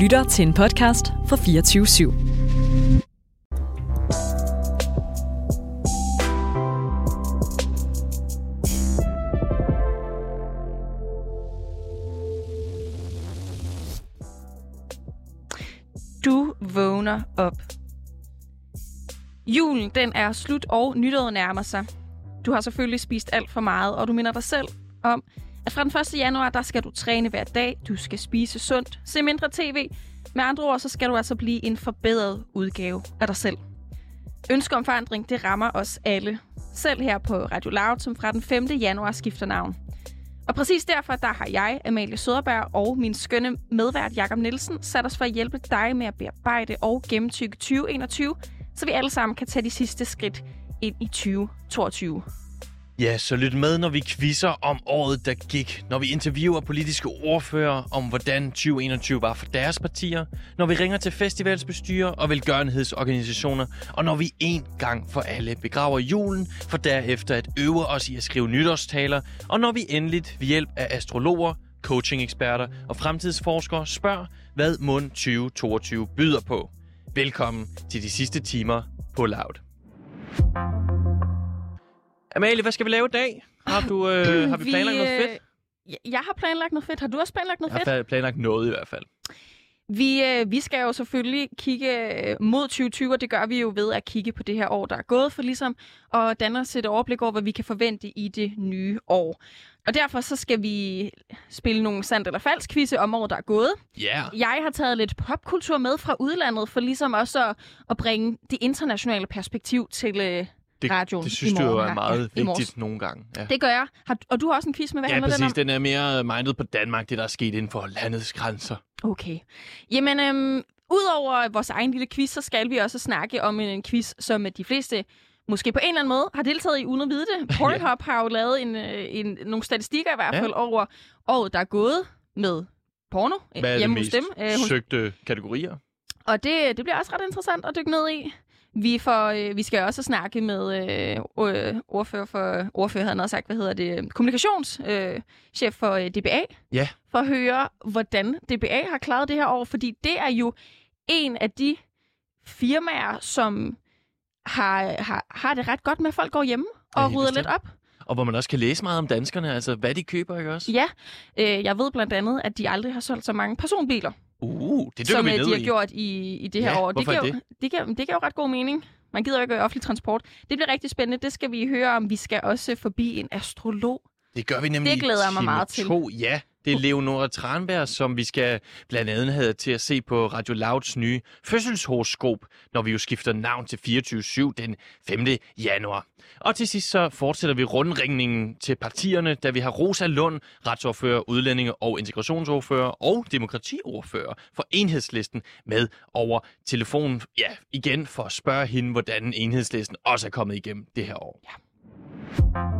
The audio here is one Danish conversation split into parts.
lytter til en podcast fra 24 /7. Du vågner op. Julen, den er slut, og nytåret nærmer sig. Du har selvfølgelig spist alt for meget, og du minder dig selv om, at fra den 1. januar, der skal du træne hver dag, du skal spise sundt, se mindre tv. Med andre ord, så skal du altså blive en forbedret udgave af dig selv. Ønsker om forandring, det rammer os alle. Selv her på Radio Loud, som fra den 5. januar skifter navn. Og præcis derfor, der har jeg, Amalie Søderberg og min skønne medvært Jakob Nielsen sat os for at hjælpe dig med at bearbejde og gennemtykke 2021, så vi alle sammen kan tage de sidste skridt ind i 2022. Ja, så lyt med, når vi quizzer om året, der gik. Når vi interviewer politiske ordfører om, hvordan 2021 var for deres partier. Når vi ringer til festivalsbestyrer og velgørenhedsorganisationer. Og når vi en gang for alle begraver julen, for derefter at øve os i at skrive nytårstaler. Og når vi endeligt ved hjælp af astrologer, coaching-eksperter og fremtidsforskere spørger, hvad mund 2022 byder på. Velkommen til de sidste timer på Loud. Amalie, hvad skal vi lave i dag? Har, du, øh, har vi planlagt noget fedt? øh, Jeg har planlagt noget fedt. Har du også planlagt noget Jeg fedt? har planlagt noget i hvert fald. Vi, øh, vi skal jo selvfølgelig kigge øh, mod 2020, og det gør vi jo ved at kigge på det her år, der er gået for ligesom at danne os et overblik over, hvad vi kan forvente i det nye år. Og derfor så skal vi spille nogle sandt eller falsk quizze om året, der er gået. Ja. Yeah. Jeg har taget lidt popkultur med fra udlandet, for ligesom også at, at bringe det internationale perspektiv til øh, Det, radioen det synes du jo er meget Ja, vigtigt nogle gange. Ja. Det gør jeg. Har, og du har også en quiz med, hvad Ja, handler den om? præcis. Den er mere mindet på Danmark, det der er sket inden for landets grænser. Okay. Jamen, øhm, udover vores egen lille quiz, så skal vi også snakke om en quiz, som de fleste måske på en eller anden måde har deltaget i uden at vide det. Pornhub har jo lavet en, øh, en, nogle statistikker i hvert Ja. fald over året, der er gået med porno øh, Hvad er hjemme hos mest dem. Øh, hos, søgte kategorier? og det, det bliver også ret interessant at dykke ned i. Vi, får, øh, vi skal også snakke med øh, øh, ordfører for, ordfører havde sagt, hvad hedder det, kommunikationschef øh, for øh, DBA, Ja. for at høre, hvordan DBA har klaret det her år, fordi det er jo en af de firmaer, som har, har, har det ret godt med, at folk går hjemme Ja, og helt rydder bestemt. lidt op. Og hvor man også kan læse meget om danskerne, altså hvad de køber, ikke også? Ja, øh, jeg ved blandt andet, at de aldrig har solgt så mange personbiler, Uh, det dykker som vi øh, ned de har i. gjort i, i det her Ja, år. hvorfor giver, er jo- det? Giver, det giver jo ret god mening. Man gider jo ikke offentlig transport. Det bliver rigtig spændende. Det skal vi høre om. Vi skal også forbi en astrolog. Det gør vi nemlig Det glæder jeg mig meget til. To. Ja, det er Leonora Tranberg, som vi skal blandt andet have til at se på Radio Louds nye fødselshoroskop, når vi jo skifter navn til 24-7 den 5. januar. Og til sidst så fortsætter vi rundringningen til partierne, da vi har Rosa Lund, retsordfører, udlændinge- og integrationsordfører og demokratiordfører for enhedslisten med over telefonen. Ja, igen for at spørge hende, hvordan enhedslisten også er kommet igennem det her år. Ja.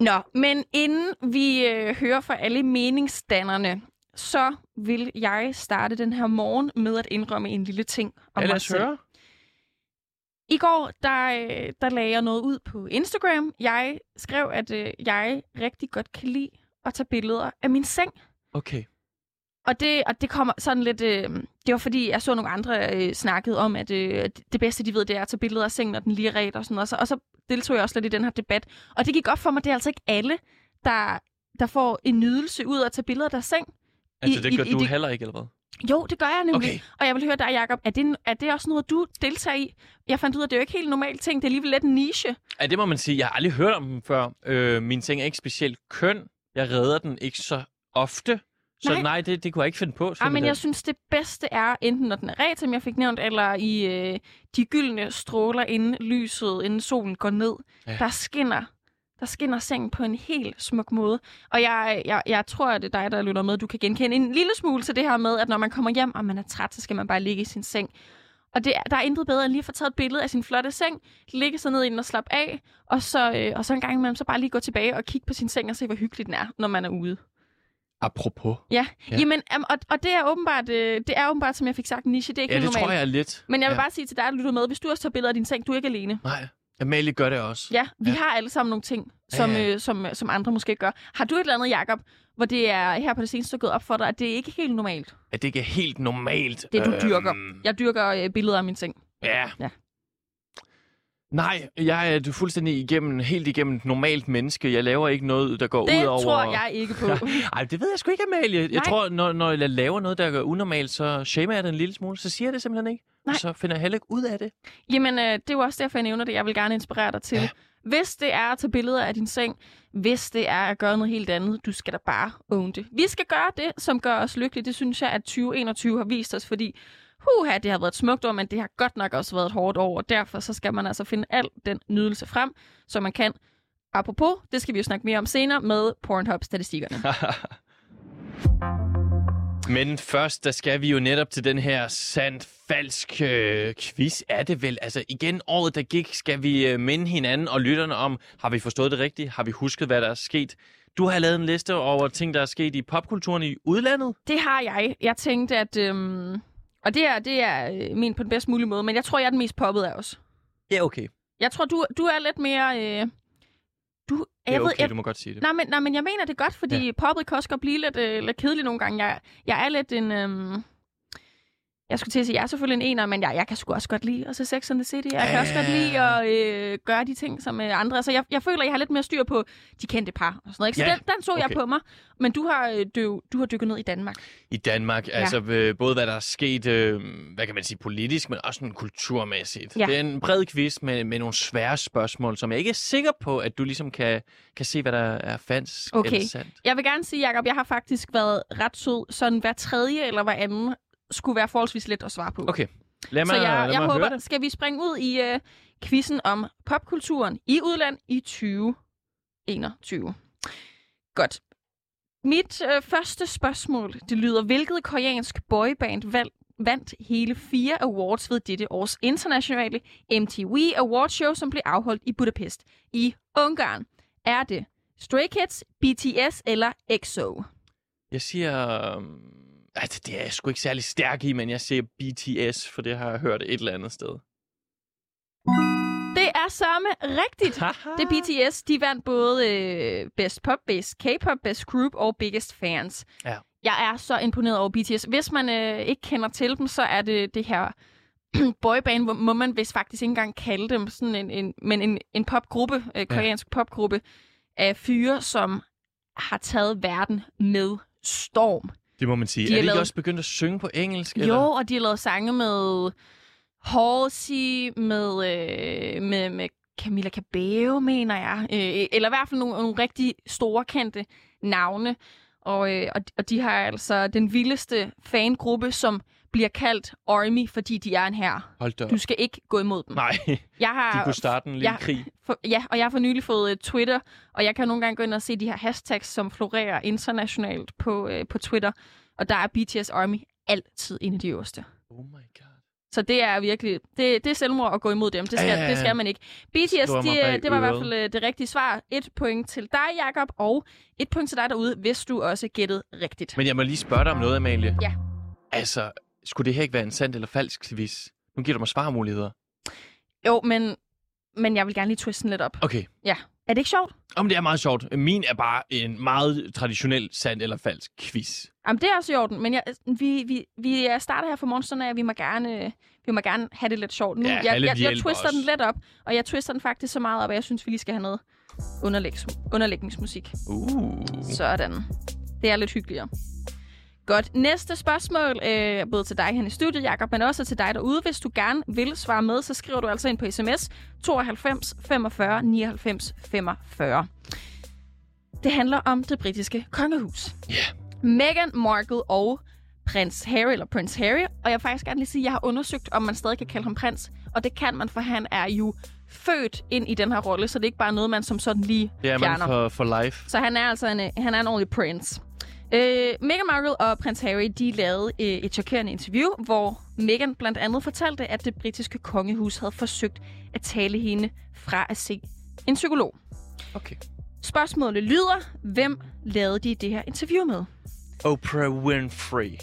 Nå, men inden vi øh, hører fra alle meningsdannerne, så vil jeg starte den her morgen med at indrømme en lille ting om Ja, lad mig os selv. høre. I går, der, øh, der lagde jeg noget ud på Instagram. Jeg skrev, at øh, jeg rigtig godt kan lide at tage billeder af min seng. Okay. Og det, og det kommer sådan lidt... Øh, det var fordi, jeg så nogle andre øh, snakkede om, at øh, det bedste, de ved, det er at tage billeder af sengen, når den lige er ret og sådan noget. Og så, og så deltog jeg også lidt i den her debat. Og det gik op for mig, det er altså ikke alle, der, der får en nydelse ud af at tage billeder af deres seng. Altså, I- det i- gør i du det- heller ikke, eller hvad? Jo, det gør jeg nemlig. Okay. Og jeg vil høre dig, Jacob. Er det, er det også noget, du deltager i? Jeg fandt ud af, at det er jo ikke helt normalt ting. Det er alligevel lidt en niche. Ja, det må man sige. Jeg har aldrig hørt om den før. Øh, min seng er ikke specielt køn. Jeg redder den ikke så ofte. Så Nej. nej, det, det kunne jeg ikke finde på. Ja, men simpelthen. jeg synes, det bedste er, enten når den er ret, som jeg fik nævnt, eller i øh, de gyldne stråler, inden lyset, inden solen går ned. Ja. Der skinner der skinner sengen på en helt smuk måde. Og jeg, jeg, jeg tror, at det er dig, der lytter med. Du kan genkende en lille smule til det her med, at når man kommer hjem, og man er træt, så skal man bare ligge i sin seng. Og det, er- der er intet bedre end lige at få taget et billede af sin flotte seng, ligge sig ned i den og slappe af, og så, øh, og så en gang imellem så bare lige gå tilbage og kigge på sin seng og se, hvor hyggeligt den er, når man er ude. Apropos. Ja, ja. Ja. Jamen, og, og det er åbenbart, øh, det er åbenbart, som jeg fik sagt, niche. Det er ikke Ja, det normalt. tror jeg er lidt. Men jeg vil ja. bare sige til dig, der lytter med, hvis du også tager billeder af din seng, du er ikke alene. Nej. Amalie gør det også. Ja, vi Ja. har alle sammen nogle ting, som, Ja, ja. Øh, som, som andre måske gør. Har du et eller andet, Jacob, hvor det er her på det seneste gået op for dig, at det ikke er helt normalt? At det ikke er helt normalt. Det, du Øhm, dyrker. Jeg dyrker øh, billeder af min seng. Ja. Ja. Nej, jeg er fuldstændig igennem, helt igennem et normalt menneske. Jeg laver ikke noget, der går Det ud over... tror jeg ikke på. Ej, det ved jeg sgu ikke, Amalie. Jeg Nej. tror, når, når jeg laver noget, der er unormalt, så shamer jeg det en lille smule. Så siger jeg det simpelthen ikke. Nej. Og så finder jeg heller ikke ud af det. Jamen, øh, det er jo også derfor, jeg nævner det. Jeg vil gerne inspirere dig til. Ja. Hvis det er at tage billeder af din seng, hvis det er at gøre noget helt andet, du skal da bare own det. Vi skal gøre det, som gør os lykkelige. Det synes jeg, at 2021 har vist os, fordi huha, det har været et smukt år, men det har godt nok også været et hårdt år, og derfor så skal man altså finde al den nydelse frem, som man kan. Apropos, det skal vi jo snakke mere om senere med Pornhub-statistikkerne. Men først, der skal vi jo netop til den her sandt-falsk øh, quiz. Er det vel? Altså igen, året der gik, skal vi øh, minde hinanden og lytterne om, har vi forstået det rigtigt? Har vi husket, hvad der er sket? Du har lavet en liste over ting, der er sket i popkulturen i udlandet. Det har jeg. Jeg tænkte, at... Øhm, og det er, det er øh, min på den bedst mulige måde, men jeg tror, jeg er den mest poppet af os. Ja, okay. Jeg tror, du, du er lidt mere... Øh, du, jeg ved, okay, jeg, du må godt sige det. nej, men, nej, men jeg mener det godt, fordi ja. poppet kan også godt blive lidt, øh, lidt kedelig nogle gange. Jeg, jeg er lidt en... Øhm, jeg skulle til at sige, jeg er selvfølgelig en ener, men jeg, jeg kan sgu også godt lide at se Sex and the City. Jeg kan også godt lide at øh, gøre de ting som øh, andre. Så jeg, jeg føler, jeg har lidt mere styr på de kendte par og sådan noget. Ikke? Så Ja, den, den så okay. jeg på mig. Men du har, øh, du, du har dykket ned i Danmark. I Danmark, ja. altså øh, både hvad der er sket, øh, hvad kan man sige, politisk, men også sådan kulturmæssigt. Ja. Det er en bred quiz med, med nogle svære spørgsmål, som jeg ikke er sikker på, at du ligesom kan, kan se, hvad der er falsk Okay. eller sandt. Jeg vil gerne sige, Jacob, jeg har faktisk været ret sød. Sådan hver tredje eller hver anden skulle være forholdsvis let at svare på. Okay, lad mig, Så jeg, lad jeg mig håber, høre det. skal vi springe ud i uh, quizzen om popkulturen i udland i 2021. Godt. Mit uh, første spørgsmål, det lyder, hvilket koreansk boyband valg, vandt hele fire awards ved dette års internationale MTV Awards Show, som blev afholdt i Budapest i Ungarn? Er det Stray Kids, BTS eller EXO? Jeg siger... Um, altså, det er jeg sgu ikke særlig stærk i, men jeg siger BTS, for det har jeg hørt et eller andet sted. Det er samme rigtigt. Det er BTS. De vandt både øh, Best Pop, Best K-Pop, Best Group og Biggest Fans. Ja. Jeg er så imponeret over BTS. Hvis man øh, ikke kender til dem, så er det det her boyband, hvor må man vist faktisk ikke engang kalde dem sådan en, en, men en, en popgruppe, øh, koreansk ja. popgruppe af fyre, som har taget verden med storm. Det må man sige. De er de ikke lavet- også begyndt at synge på engelsk? Jo, Eller? og de har lavet sange med Halsey, med, øh, med, med Camilla Cabello, mener jeg. Øh, eller i hvert fald nogle, nogle rigtig store, kendte navne. Og, øh, og, og de har altså den vildeste fangruppe, som bliver kaldt Army, fordi de er en her. Hold da. Du skal ikke gå imod dem. Nej, Jeg har, de kunne starte en lille ja. krig. for, ja, og jeg har for nylig fået uh, Twitter, og jeg kan nogle gange gå ind og se de her hashtags, som florerer internationalt på, uh, på Twitter. Og der er BTS Army altid en af de øverste. Oh my god. Så det er virkelig, det, det er selvmord at gå imod dem. Det skal, Ja, det skal man ikke. BTS, mig bag det, var i hvert fald øh, det rigtige svar. Et point til dig, Jakob, og et point til dig derude, hvis du også gættede rigtigt. Men jeg må lige spørge dig om noget, Amalie. Ja. Altså, skulle det her ikke være en sand eller falsk quiz? Nu giver du mig svarmuligheder. Jo, men, men jeg vil gerne lige twiste den lidt op. Okay. Ja. Er det ikke sjovt? Om det er meget sjovt. Min er bare en meget traditionel sand eller falsk quiz. Jamen, det er også i orden, men jeg, vi, vi, vi starter her for morgenstunden af, at vi må gerne, vi må gerne have det lidt sjovt. Nu, Ja, jeg, jeg, jeg twister også. den lidt op, og jeg twister den faktisk så meget op, at jeg synes, vi lige skal have noget underlægs, underlægningsmusik. Uh. Sådan. Det er lidt hyggeligere. Godt. Næste spørgsmål, øh, både til dig hen i studiet, Jakob, men også til dig derude. Hvis du gerne vil svare med, så skriver du altså ind på sms 92 45 99 45. Det handler om det britiske kongehus. Ja. Meghan Markle og prins Harry, eller prins Harry. Og jeg vil faktisk gerne lige sige, at jeg har undersøgt, om man stadig kan kalde ham prins. Og det kan man, for han er jo født ind i den her rolle, så det er ikke bare noget, man som sådan lige man fjerner. for, for life. Så han er altså en, øh, han er en ordentlig prince. Øh, Meghan Markle og prins Harry de lavede øh, et chokerende interview, hvor Meghan blandt andet fortalte, at det britiske kongehus havde forsøgt at tale hende fra at se en psykolog. Okay. Spørgsmålet lyder, hvem lavede de det her interview med? Oprah Winfrey.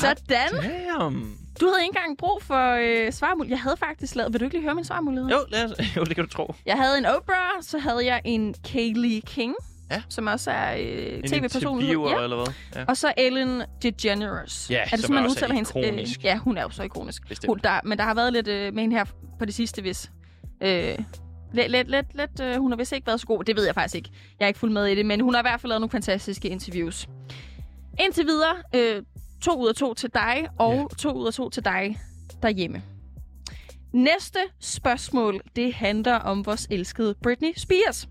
Sådan. Damn. Du havde ikke engang brug for øh, svarmulighed. Jeg havde faktisk lavet... Vil du ikke lige høre min svarmulighed? Jo, lad os, jo, det kan du tro. Jeg havde en Oprah, så havde jeg en Kaylee King, Ja. som også er øh, En tv-personlighed. interviewer, Ja. eller hvad? Ja. Og så Ellen DeGeneres. Ja, er det som man er udtaler hendes? Øh, ja, hun er jo så ikonisk. Bestemt. Hun, der, men der har været lidt øh, med hende her på det sidste, hvis... Øh, lidt, lidt, lidt, lidt øh, hun har vist ikke været så god. Det ved jeg faktisk ikke. Jeg er ikke fuldt med i det, men hun har i hvert fald lavet nogle fantastiske interviews. Indtil videre, øh, to ud af to til dig, og Ja. to ud af to til dig derhjemme. Næste spørgsmål, det handler om vores elskede Britney Spears.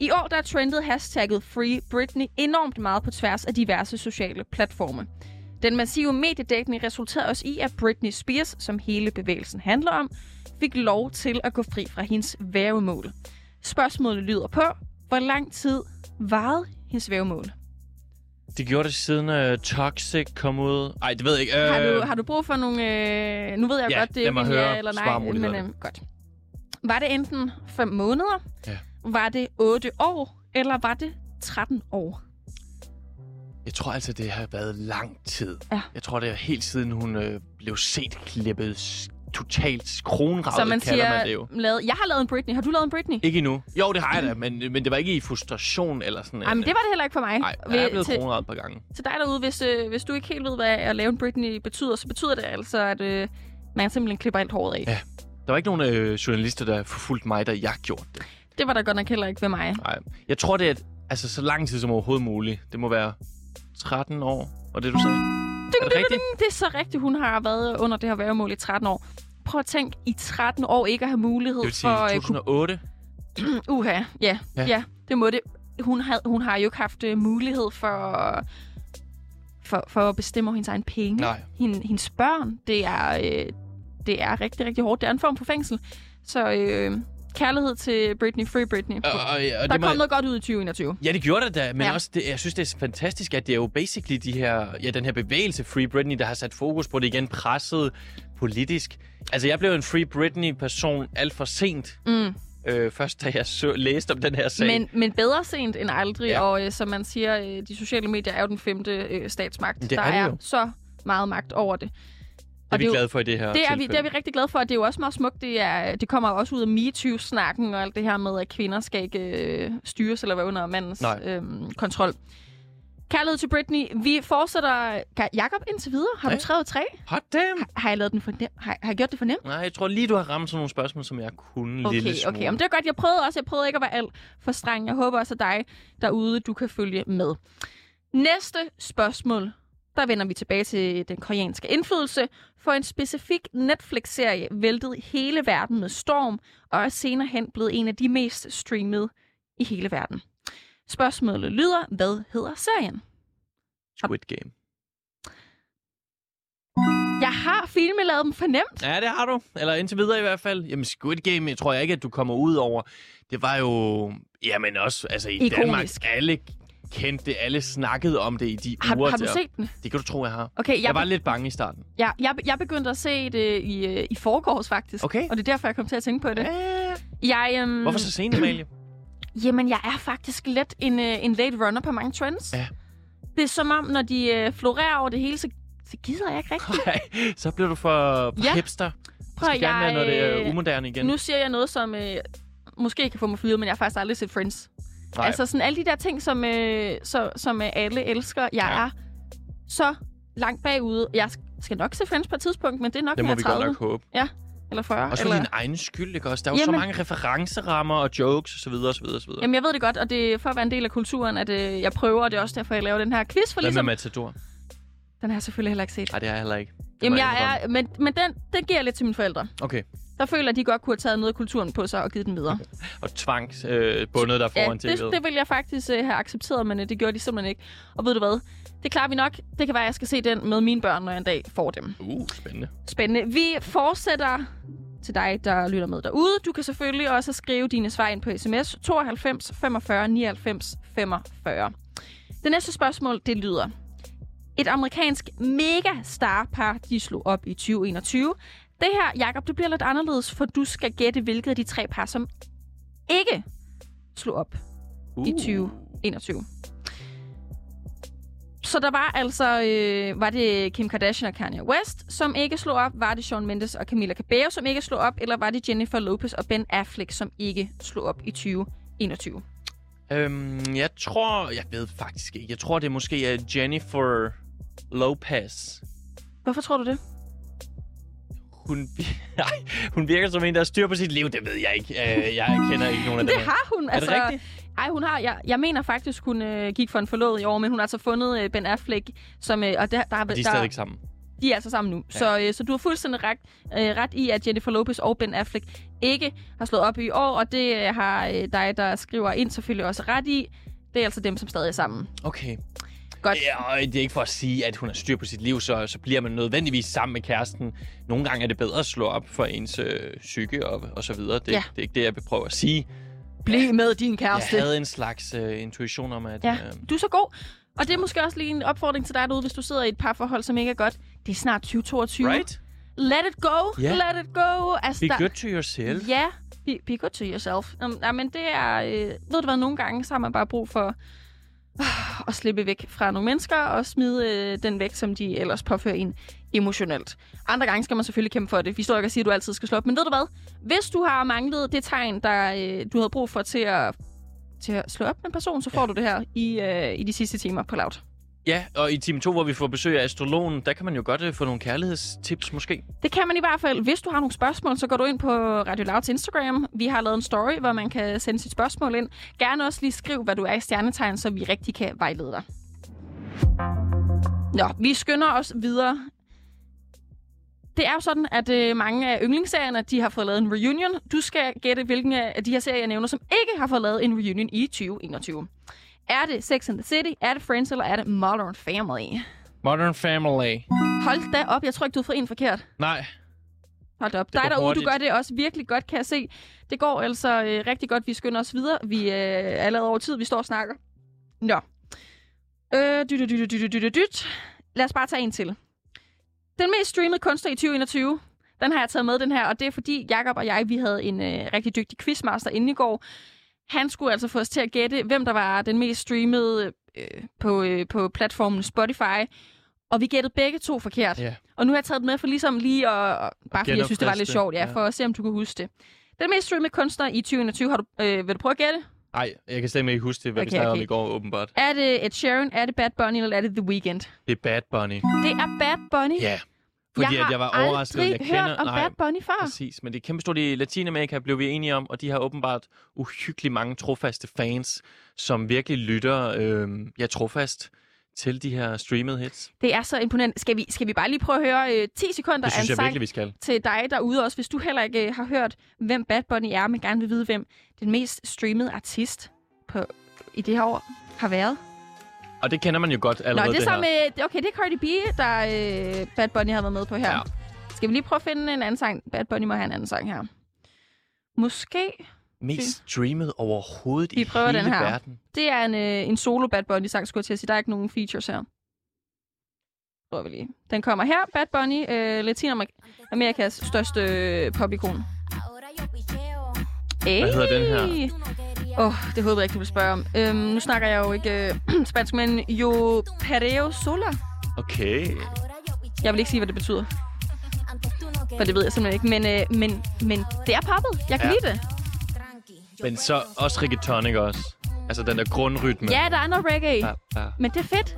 I år der er trendet hashtagget Free Britney enormt meget på tværs af diverse sociale platforme. Den massive mediedækning resulterer også i, at Britney Spears, som hele bevægelsen handler om, fik lov til at gå fri fra hendes vævemål. Spørgsmålet lyder på, hvor lang tid varede hendes vævemål? Det gjorde det siden uh, Toxic kom ud. Ej, det ved jeg ikke. Uh, Har du, har du brug for nogle... Øh, nu ved jeg ja, godt, det er ja eller nej, men øh, godt. Var det enten 5 måneder, Ja. Var det 8 år, eller var det 13 år? Jeg tror altså, det har været lang tid. Ja. Jeg tror, det er helt siden hun øh, blev set klippet totalt kronravet, Så man siger, man det jo. lavet, jeg har lavet en Britney. Har du lavet en Britney? Ikke endnu. Jo, det har jeg da, men, men det var ikke i frustration eller sådan Nej, men det var det heller ikke for mig. Nej, jeg er blevet kronravet et par gange. til dig derude, hvis, øh, hvis du ikke helt ved, hvad at lave en Britney betyder, så betyder det altså, at øh, man simpelthen klipper alt håret af. Ja. Der var ikke nogen øh, journalister, der forfulgte mig, da jeg gjorde det. Det var der godt nok heller ikke ved mig. Nej. Jeg tror, det er altså, så lang tid som overhovedet muligt. Det må være 13 år, og det du sagde. Ding, Er det rigtigt? Det er så rigtigt, hun har været under det her værgemål i 13 år. Prøv at tænke, i 13 år ikke at have mulighed Det vil sige for... øh, kunne- 2008. Uha, ja, Ja. ja. ja, det må det. Hun, havde, hun har jo ikke haft øh, mulighed for, for, for at bestemme over hendes egen penge. Nej. Hende, hendes børn, det er, øh, det er rigtig, rigtig hårdt. Det er en form for fængsel. Så øh, kærlighed til Britney, Free Britney. Og, og, og Der det må, kom noget godt ud i 2021. Ja, det gjorde det da, men ja. Også det, jeg synes, det er fantastisk, at det er jo basically de her, ja, den her bevægelse Free Britney, der har sat fokus på det igen, presset politisk. Altså, jeg blev en Free Britney-person alt for sent. Mm. Øh, først da jeg så, læste om den her sag. Men, men bedre sent end aldrig, Ja. og øh, som man siger, øh, de sociale medier er jo den femte øh, statsmagt. Det der er det er så meget magt over det. Det er vi det glade for i det her Det er, vi, det er vi rigtig glade for, og det er jo også meget smukt. Det, er, det kommer også ud af MeToo-snakken og alt det her med, at kvinder skal ikke øh, styres eller være under mandens Nej. øhm, kontrol. Kærlighed til Britney. Vi fortsætter... Jakob, indtil videre. Har Ja. du skrevet tre? Hot damn! Har jeg, lavet den for nem? Har, har jeg gjort det for nemt? Nej, jeg tror lige, du har ramt sådan nogle spørgsmål, som jeg kunne Okay, lille smule. okay. Men det er godt. Jeg prøvede også. Jeg prøvede ikke at være alt for streng. Jeg håber også, at dig derude, du kan følge med. Næste spørgsmål. Der vender vi tilbage til den koreanske indflydelse. For en specifik Netflix-serie væltede hele verden med storm, og er senere hen blevet en af de mest streamede i hele verden. Spørgsmålet lyder, hvad hedder serien? Squid Game. Jeg har filmet lavet dem for nemt. Ja, det har du. Eller indtil videre i hvert fald. Jamen, Squid Game, jeg tror jeg ikke, at du kommer ud over. Det var jo... Jamen også, altså i Ikonisk. Danmark, alle kendte det, alle snakkede om det i de Har, uger. har du set den? Det kan du tro, jeg har. Okay, Jeg, jeg, var lidt bange i starten. jeg, jeg, jeg begyndte at se det i, øh, i forgårs faktisk. Okay. Og det er derfor, jeg kom til at tænke på det. Øh, Jeg, øhm, hvorfor så sent, Amalie? Jamen, jeg er faktisk lidt en, øh, en late runner på mange trends. Ja. Det er som om, når de øh, florerer over det hele, så, så gider jeg ikke rigtigt. Nej, så bliver du for, Ja. hipster. Prøv, skal gerne være, når det er øh, umoderne igen. Nu siger jeg noget, som øh, måske kan få mig fyret, men jeg har faktisk aldrig set Friends. Nej. Altså sådan alle de der ting, som, øh, så, som øh, alle elsker. Jeg Ja. ja. er så langt bagude. Jeg skal nok se Friends på et tidspunkt, men det er nok, det må jeg vi 30 godt nok håbe. eller 40. Også for eller... din egen skyld, ikke også? Der er jo så Jamen- mange referencerammer og jokes osv. osv., osv. Jamen, jeg ved det godt, og det er for at være en del af kulturen, at øh, jeg prøver, og det er også derfor, jeg laver den her quiz. For Hvad med ligesom, Matador? den har jeg selvfølgelig heller ikke set. Nej, det har jeg heller ikke. Det Jamen, indrømme. jeg er, men, men den, den giver jeg lidt til mine forældre. Okay. Der føler at de godt kunne have taget noget af kulturen på sig og givet den videre. Og tvangs øh, der Ja, foran det, tv'et. det ville jeg faktisk øh, have accepteret, men øh, det gjorde de simpelthen ikke. Og ved du hvad? Det klarer vi nok. Det kan være, at jeg skal se den med mine børn, når jeg en dag får dem. Uh, spændende. Spændende. Vi fortsætter til dig, der lytter med derude. Du kan selvfølgelig også skrive dine svar ind på sms 92 45 99 45. Det næste spørgsmål, det lyder. Et amerikansk mega star par, de slog op i 2021. Det her, Jakob, det bliver lidt anderledes, for du skal gætte, hvilket af de tre par, som ikke slog op Uh. i 2021. Så der var altså, øh, var det Kim Kardashian og Kanye West, som ikke slog op? Var det Shawn Mendes og Camila Cabello, som ikke slog op? Eller var det Jennifer Lopez og Ben Affleck, som ikke slog op i 2021? Øhm, jeg tror... Jeg ved faktisk ikke. Jeg tror, det måske er Jennifer Lopez. Hvorfor tror du det? Hun, nej, hun virker som en, der har styr på sit liv. Det ved jeg ikke. Øh, jeg kender ikke nogen af Det dem. her. har hun. Er det rigtigt? Ej, hun har. Jeg, jeg mener faktisk, hun øh, gik for en forlod i år, men hun har altså fundet øh, Ben Affleck, som... Øh, og der, der, Og de er stadig sammen. De er altså sammen nu. Ja. Så, øh, så du har fuldstændig ret, øh, ret i, at Jennifer Lopez og Ben Affleck ikke har slået op i år, og det øh, har øh, dig, der skriver ind, selvfølgelig også ret i. Det er altså dem, som stadig er sammen. Okay. Godt. Ja, og det er ikke for at sige, at hun har styr på sit liv, så, så bliver man nødvendigvis sammen med kæresten. Nogle gange er det bedre at slå op for ens øh, psyke og, og så videre. Det, Ja. det er ikke det, jeg vil prøve at sige. Bliv med din Jeg kæreste. havde en slags øh, intuition om, at... Ja, Øh, du er så god. Og det er måske også lige en opfordring til dig derude, hvis du sidder i et parforhold, som ikke er godt. Det er snart 2022. right? Let it go. Ja. Let it go. Altså, Be der- good to yourself. Ja, be, be good to yourself. Um, ja, men det er... Øh, ved du hvad, nogle gange så har man bare brug for at slippe væk fra nogle mennesker og smide øh, den væk, som de ellers påfører en emotionelt. Andre gange skal man selvfølgelig kæmpe for det. Vi står ikke og siger, at du altid skal slå op. Men ved du hvad? Hvis du har manglet det tegn, der øh, du havde brug for til at, til at slå op med en person, så får ja. du det her i, øh, i de sidste timer på Loud. Ja, og i time 2, hvor vi får besøg af astrologen, der kan man jo godt øh, få nogle kærlighedstips måske. Det kan man i hvert fald. Hvis du har nogle spørgsmål, så går du ind på Radio Louds Instagram. Vi har lavet en story, hvor man kan sende sit spørgsmål ind. Gerne også lige skriv, hvad du er i stjernetegn, så vi rigtig kan vejlede dig. Nå, vi skynder os videre. Det er jo sådan, at øh, mange af yndlingsserierne, de har fået lavet en reunion. Du skal gætte, hvilken af de her serier, jeg nævner, som ikke har fået lavet en reunion i 2021. Er det Sex and the City, er det Friends, eller er det Modern Family? Modern Family. Hold da op, jeg tror ikke, du har fået en forkert. Nej, Hold da op. Det Dig derude, hurtigt. du gør det også virkelig godt, kan jeg se. Det går altså øh, rigtig godt. Vi skynder os videre. Vi øh, er allerede over tid, vi står og snakker. Nå. Øh, dyt, dyt, dyt, dyt, dyt, dyt. Lad os bare tage en til. Den mest streamede kunstner i 2021, den har jeg taget med, den her, og det er fordi Jakob og jeg, vi havde en øh, rigtig dygtig quizmaster inden i går. Han skulle altså få os til at gætte, hvem der var den mest streamede øh, på, øh, på platformen Spotify. Og vi gættede begge to forkert. Ja. Og nu har jeg taget det med for ligesom lige at... og- Bare fordi jeg synes, det var lidt sjovt, ja, Ja. for at se, om du kan huske det. Den mest streamede kunstner i 2021, har du, øh, vil du prøve at gætte? Nej, jeg kan slet ikke huske det, hvad okay, vi snakkede okay. om i går, åbenbart. Er det Ed Sheeran, er det Bad Bunny, eller er det The Weeknd? Det er Bad Bunny. Det er Bad Bunny. Ja, fordi jeg at jeg var overrasket. Jeg hørt kender, om Bad Bunny før. Præcis, men det er kæmpestort i Latinamerika, blev vi enige om, og de har åbenbart uhyggeligt mange trofaste fans, som virkelig lytter øh, ja, trofast til de her streamede hits. Det er så imponerende. Skal vi, skal vi bare lige prøve at høre øh, 10 sekunder af en sang virkelig, vi skal. til dig derude også, hvis du heller ikke øh, har hørt, hvem Bad Bunny er, men gerne vil vide, hvem den mest streamede artist på, i det her år har været. Og det kender man jo godt Nå, allerede, det er det så her. med... Okay, det er Cardi B, der øh, Bad Bunny har været med på her. Ja. Skal vi lige prøve at finde en anden sang? Bad Bunny må have en anden sang her. Måske. Mest streamet overhovedet Vi i prøver hele den her. verden. Det er en, øh, en solo Bad Bunny-sang, skulle jeg til at sige. Der er ikke nogen features her. Prøver vi lige. Den kommer her. Bad Bunny, øh, Latinamerikas største øh, popikon. Hey. Hvad hedder den her? Åh, oh, det håber jeg ikke, du vil spørge om. Øhm, nu snakker jeg jo ikke øh, spansk, men jo pereo sola. Okay. Jeg vil ikke sige, hvad det betyder, for det ved jeg simpelthen ikke. Men, øh, men, men det er poppet. Jeg kan Ja. lide det. Men så også reggaeton, ikke også? Altså den der grundrytme. Ja, der er noget reggae. ja, ja. Men det er fedt.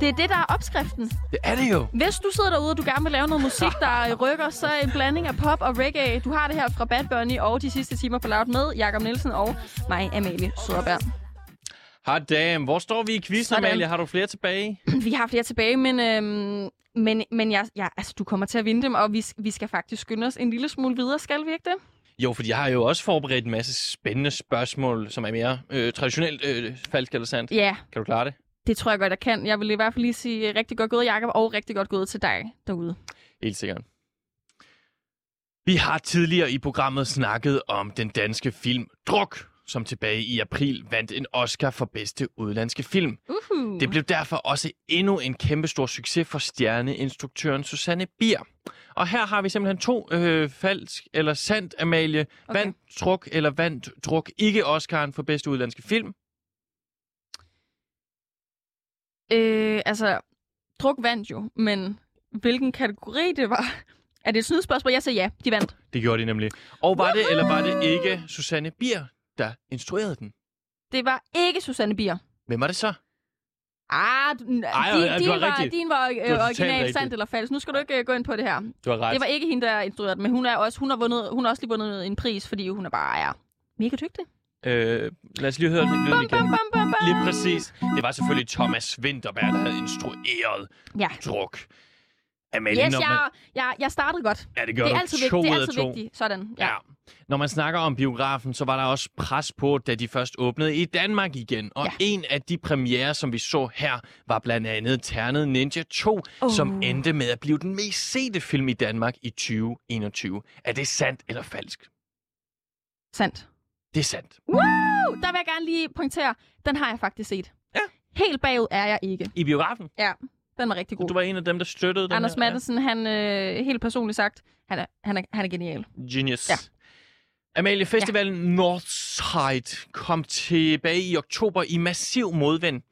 Det er det, der er opskriften. Det er det jo. Hvis du sidder derude, og du gerne vil lave noget musik, der rykker, så er en blanding af pop og reggae. Du har det her fra Bad Bunny og de sidste timer på Loud med Jakob Nielsen og mig, Amalie Søderberg. Hot damn. Hvor står vi i quizzen. Amalie? Har du flere tilbage? Vi har flere tilbage, men, øhm, men, men jeg, jeg, altså, du kommer til at vinde dem, og vi, vi skal faktisk skynde os en lille smule videre. Skal vi ikke det? Jo, fordi jeg har jo også forberedt en masse spændende spørgsmål, som er mere øh, traditionelt øh, falsk eller sandt. Ja, Kan du klare det? Det tror jeg godt, jeg kan. Jeg vil i hvert fald lige sige rigtig godt gået, Jakob, og rigtig godt gået til dig derude. Helt sikkert. Vi har tidligere i programmet snakket om den danske film Druk, som tilbage i april vandt en Oscar for bedste udlandske film. Uhu. Det blev derfor også endnu en kæmpestor succes for stjerneinstruktøren Susanne Bier. Og her har vi simpelthen to øh, falsk eller sandt, Amalie. Okay. Okay. Vandt Druk eller vandt Druk ikke Oscaren for bedste udlandske film? Øh, altså, druk vandt jo, men hvilken kategori det var? Er det et snydspørgsmål? Jeg siger ja, de vandt. Det gjorde de nemlig. Og var det, eller var det ikke Susanne Bier, der instruerede den? Det var ikke Susanne Bier. Hvem var det så? Ah, din, Ej, ja, din, har var, rigtigt. din var øh, original sandt eller falsk. Nu skal du ikke øh, gå ind på det her. Du har ret. Det var ikke hende, der instruerede men hun, er også, hun, har vundet, hun har også lige vundet en pris, fordi hun er bare er mega dygtig. Øh, lad os lige høre lyden Bum, igen. Lige præcis. Det var selvfølgelig Thomas Winterberg, der havde instrueret Ja. druk. Amalie, Yes, når man, jeg, jeg, jeg startede godt. ja, det gør Det er du. altid, to vigtigt. det er altid vigtigt. Sådan, ja. Ja. Når man snakker om biografen, så var der også pres på, da de først åbnede i Danmark igen. Og Ja. en af de premiere, som vi så her, var blandt andet Ternet Ninja 2, Oh. som endte med at blive den mest sete film i Danmark i 2021. Er det sandt eller falsk? Sandt. Det er sandt. Woo! Der vil jeg gerne lige pointere, den har jeg faktisk set. Ja. Helt bagud er jeg ikke. I biografen? Ja, den var rigtig god. Du var en af dem, der støttede den Anders her? Ja. Maddelsen, han øh, helt personligt sagt, han er, han er, han er genial. Genius. Ja. Amalie, festivalen ja. Northside kom tilbage i oktober i massiv modvind.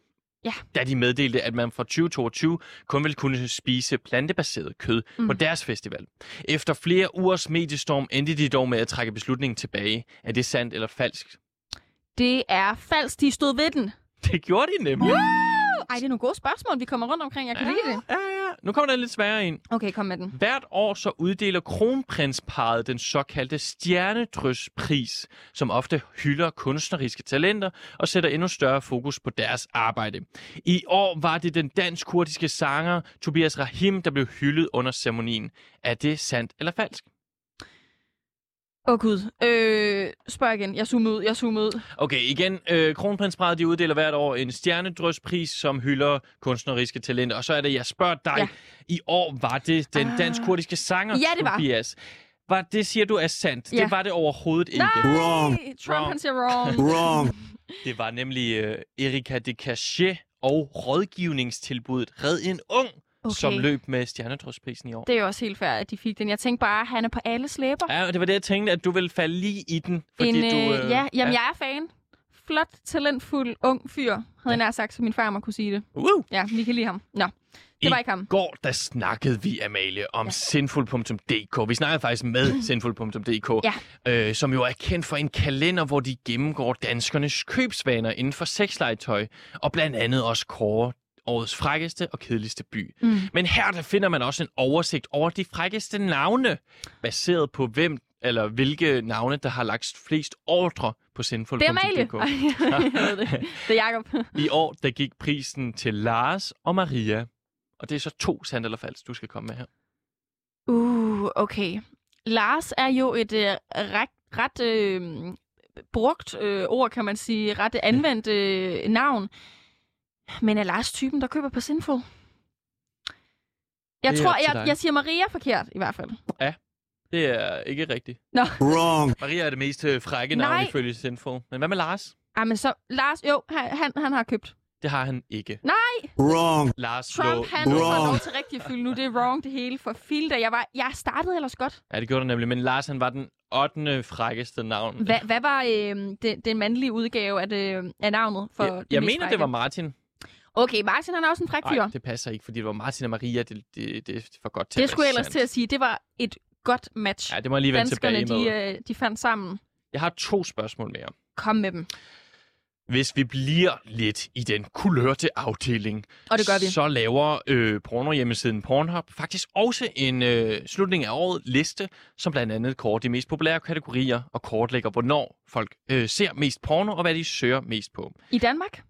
Ja. Da de meddelte, at man fra 2022 kun ville kunne spise plantebaseret kød mm. på deres festival. Efter flere ugers mediestorm endte de dog med at trække beslutningen tilbage. Er det sandt eller falsk? Det er falsk, de stod ved den. Det gjorde de nemlig. Ej, det er nogle gode spørgsmål, vi kommer rundt omkring. Jeg kan lide det. Ja, ja. Nu kommer der lidt sværere ind. Okay, kom med den. Hvert år så uddeler kronprinsparet den såkaldte stjernedrøspris, som ofte hylder kunstneriske talenter og sætter endnu større fokus på deres arbejde. I år var det den dansk-kurdiske sanger Tobias Rahim, der blev hyldet under ceremonien. Er det sandt eller falsk? Åh oh, gud. Øh, spørg igen. Jeg zoomer ud. Jeg zoomer ud. Okay, igen. Øh, kronprinsparet de uddeler hvert år en stjernedrøspris, som hylder kunstneriske talenter. Og så er det, jeg spørger dig. Ja. I år var det den Ah. dansk-kurdiske sanger Ja, det var. Tobias. Var det siger du er sandt? Ja. Det var det overhovedet ikke. Nej! Wrong. Trump, Wrong. han siger wrong. Wrong. Det var nemlig øh, Erika de Cachet og rådgivningstilbuddet Red en Ung, okay. som løb med Stjernedrøsprisen i år. Det er jo også helt fair, at de fik den. Jeg tænkte bare, at han er på alle slæber. Ja, og det var det, jeg tænkte, at du ville falde lige i den. Fordi en, du, øh, ja, jamen, jeg er fan. Flot, talentfuld, ung fyr, havde jeg nær sagt, så min far må kunne sige det. Uh! Ja, vi kan lide ham. Nå, det var ikke ham. I går, der snakkede vi, Amalie, om ja. sinful.dk. Vi snakkede faktisk med sinful.dk, Ja. øh, som jo er kendt for en kalender, hvor de gennemgår danskernes købsvaner inden for sexlegetøj, og blandt andet også kårer årets frækkeste og kedeligste by. Mm. Men her der finder man også en oversigt over de frækkeste navne, baseret på hvem eller hvilke navne, der har lagt flest ordre på sinful.dk. Det er Amalie. Ej, det. Det er Jacob. I år, der gik prisen til Lars og Maria. Og det er så to sandt eller falsk, du skal komme med her. Uh, okay. Lars er jo et øh, ret, ret øh, brugt øh, ord, kan man sige. Ret anvendt øh, navn. Men er Lars typen, der køber på Sinful? Jeg Det tror, jeg, jeg siger Maria forkert, i hvert fald. Det er ikke rigtigt. Wrong. Maria er det mest øh, frække navn Nej. ifølge Sinful. Men hvad med Lars? Ej, men så, Lars, jo, han, han, han har købt. Det har han ikke. Wrong. Lars Trump, lå... han Wrong. lov til rigtig at fylde nu. Det er wrong, det hele. For filter. Jeg, var, jeg startede ellers godt. Ja, det gjorde det nemlig. Men Lars, han var den 8. frækkeste navn. Hvad, hvad var øh, den, den mandlige udgave af, det, af navnet? For jeg, det jeg mener, det frække? var Martin. Okay, Martin han er også en fræk fyr. Nej, det passer ikke, fordi det var Martin og Maria. Det, det, det er for godt til Det skulle jeg ellers til at sige. Det var et godt match. Ja, det må jeg lige vende Danskerne, tilbage med. de, øh, de fandt sammen. Jeg har to spørgsmål mere. Kom med dem. Hvis vi bliver lidt i den kulørte afdeling, Og det gør vi. så laver øh, pornohjemmesiden Pornhub faktisk også en øh, slutning af året liste, som blandt andet kort de mest populære kategorier og kortlægger, hvornår folk øh, ser mest porno og hvad de søger mest på. I Danmark?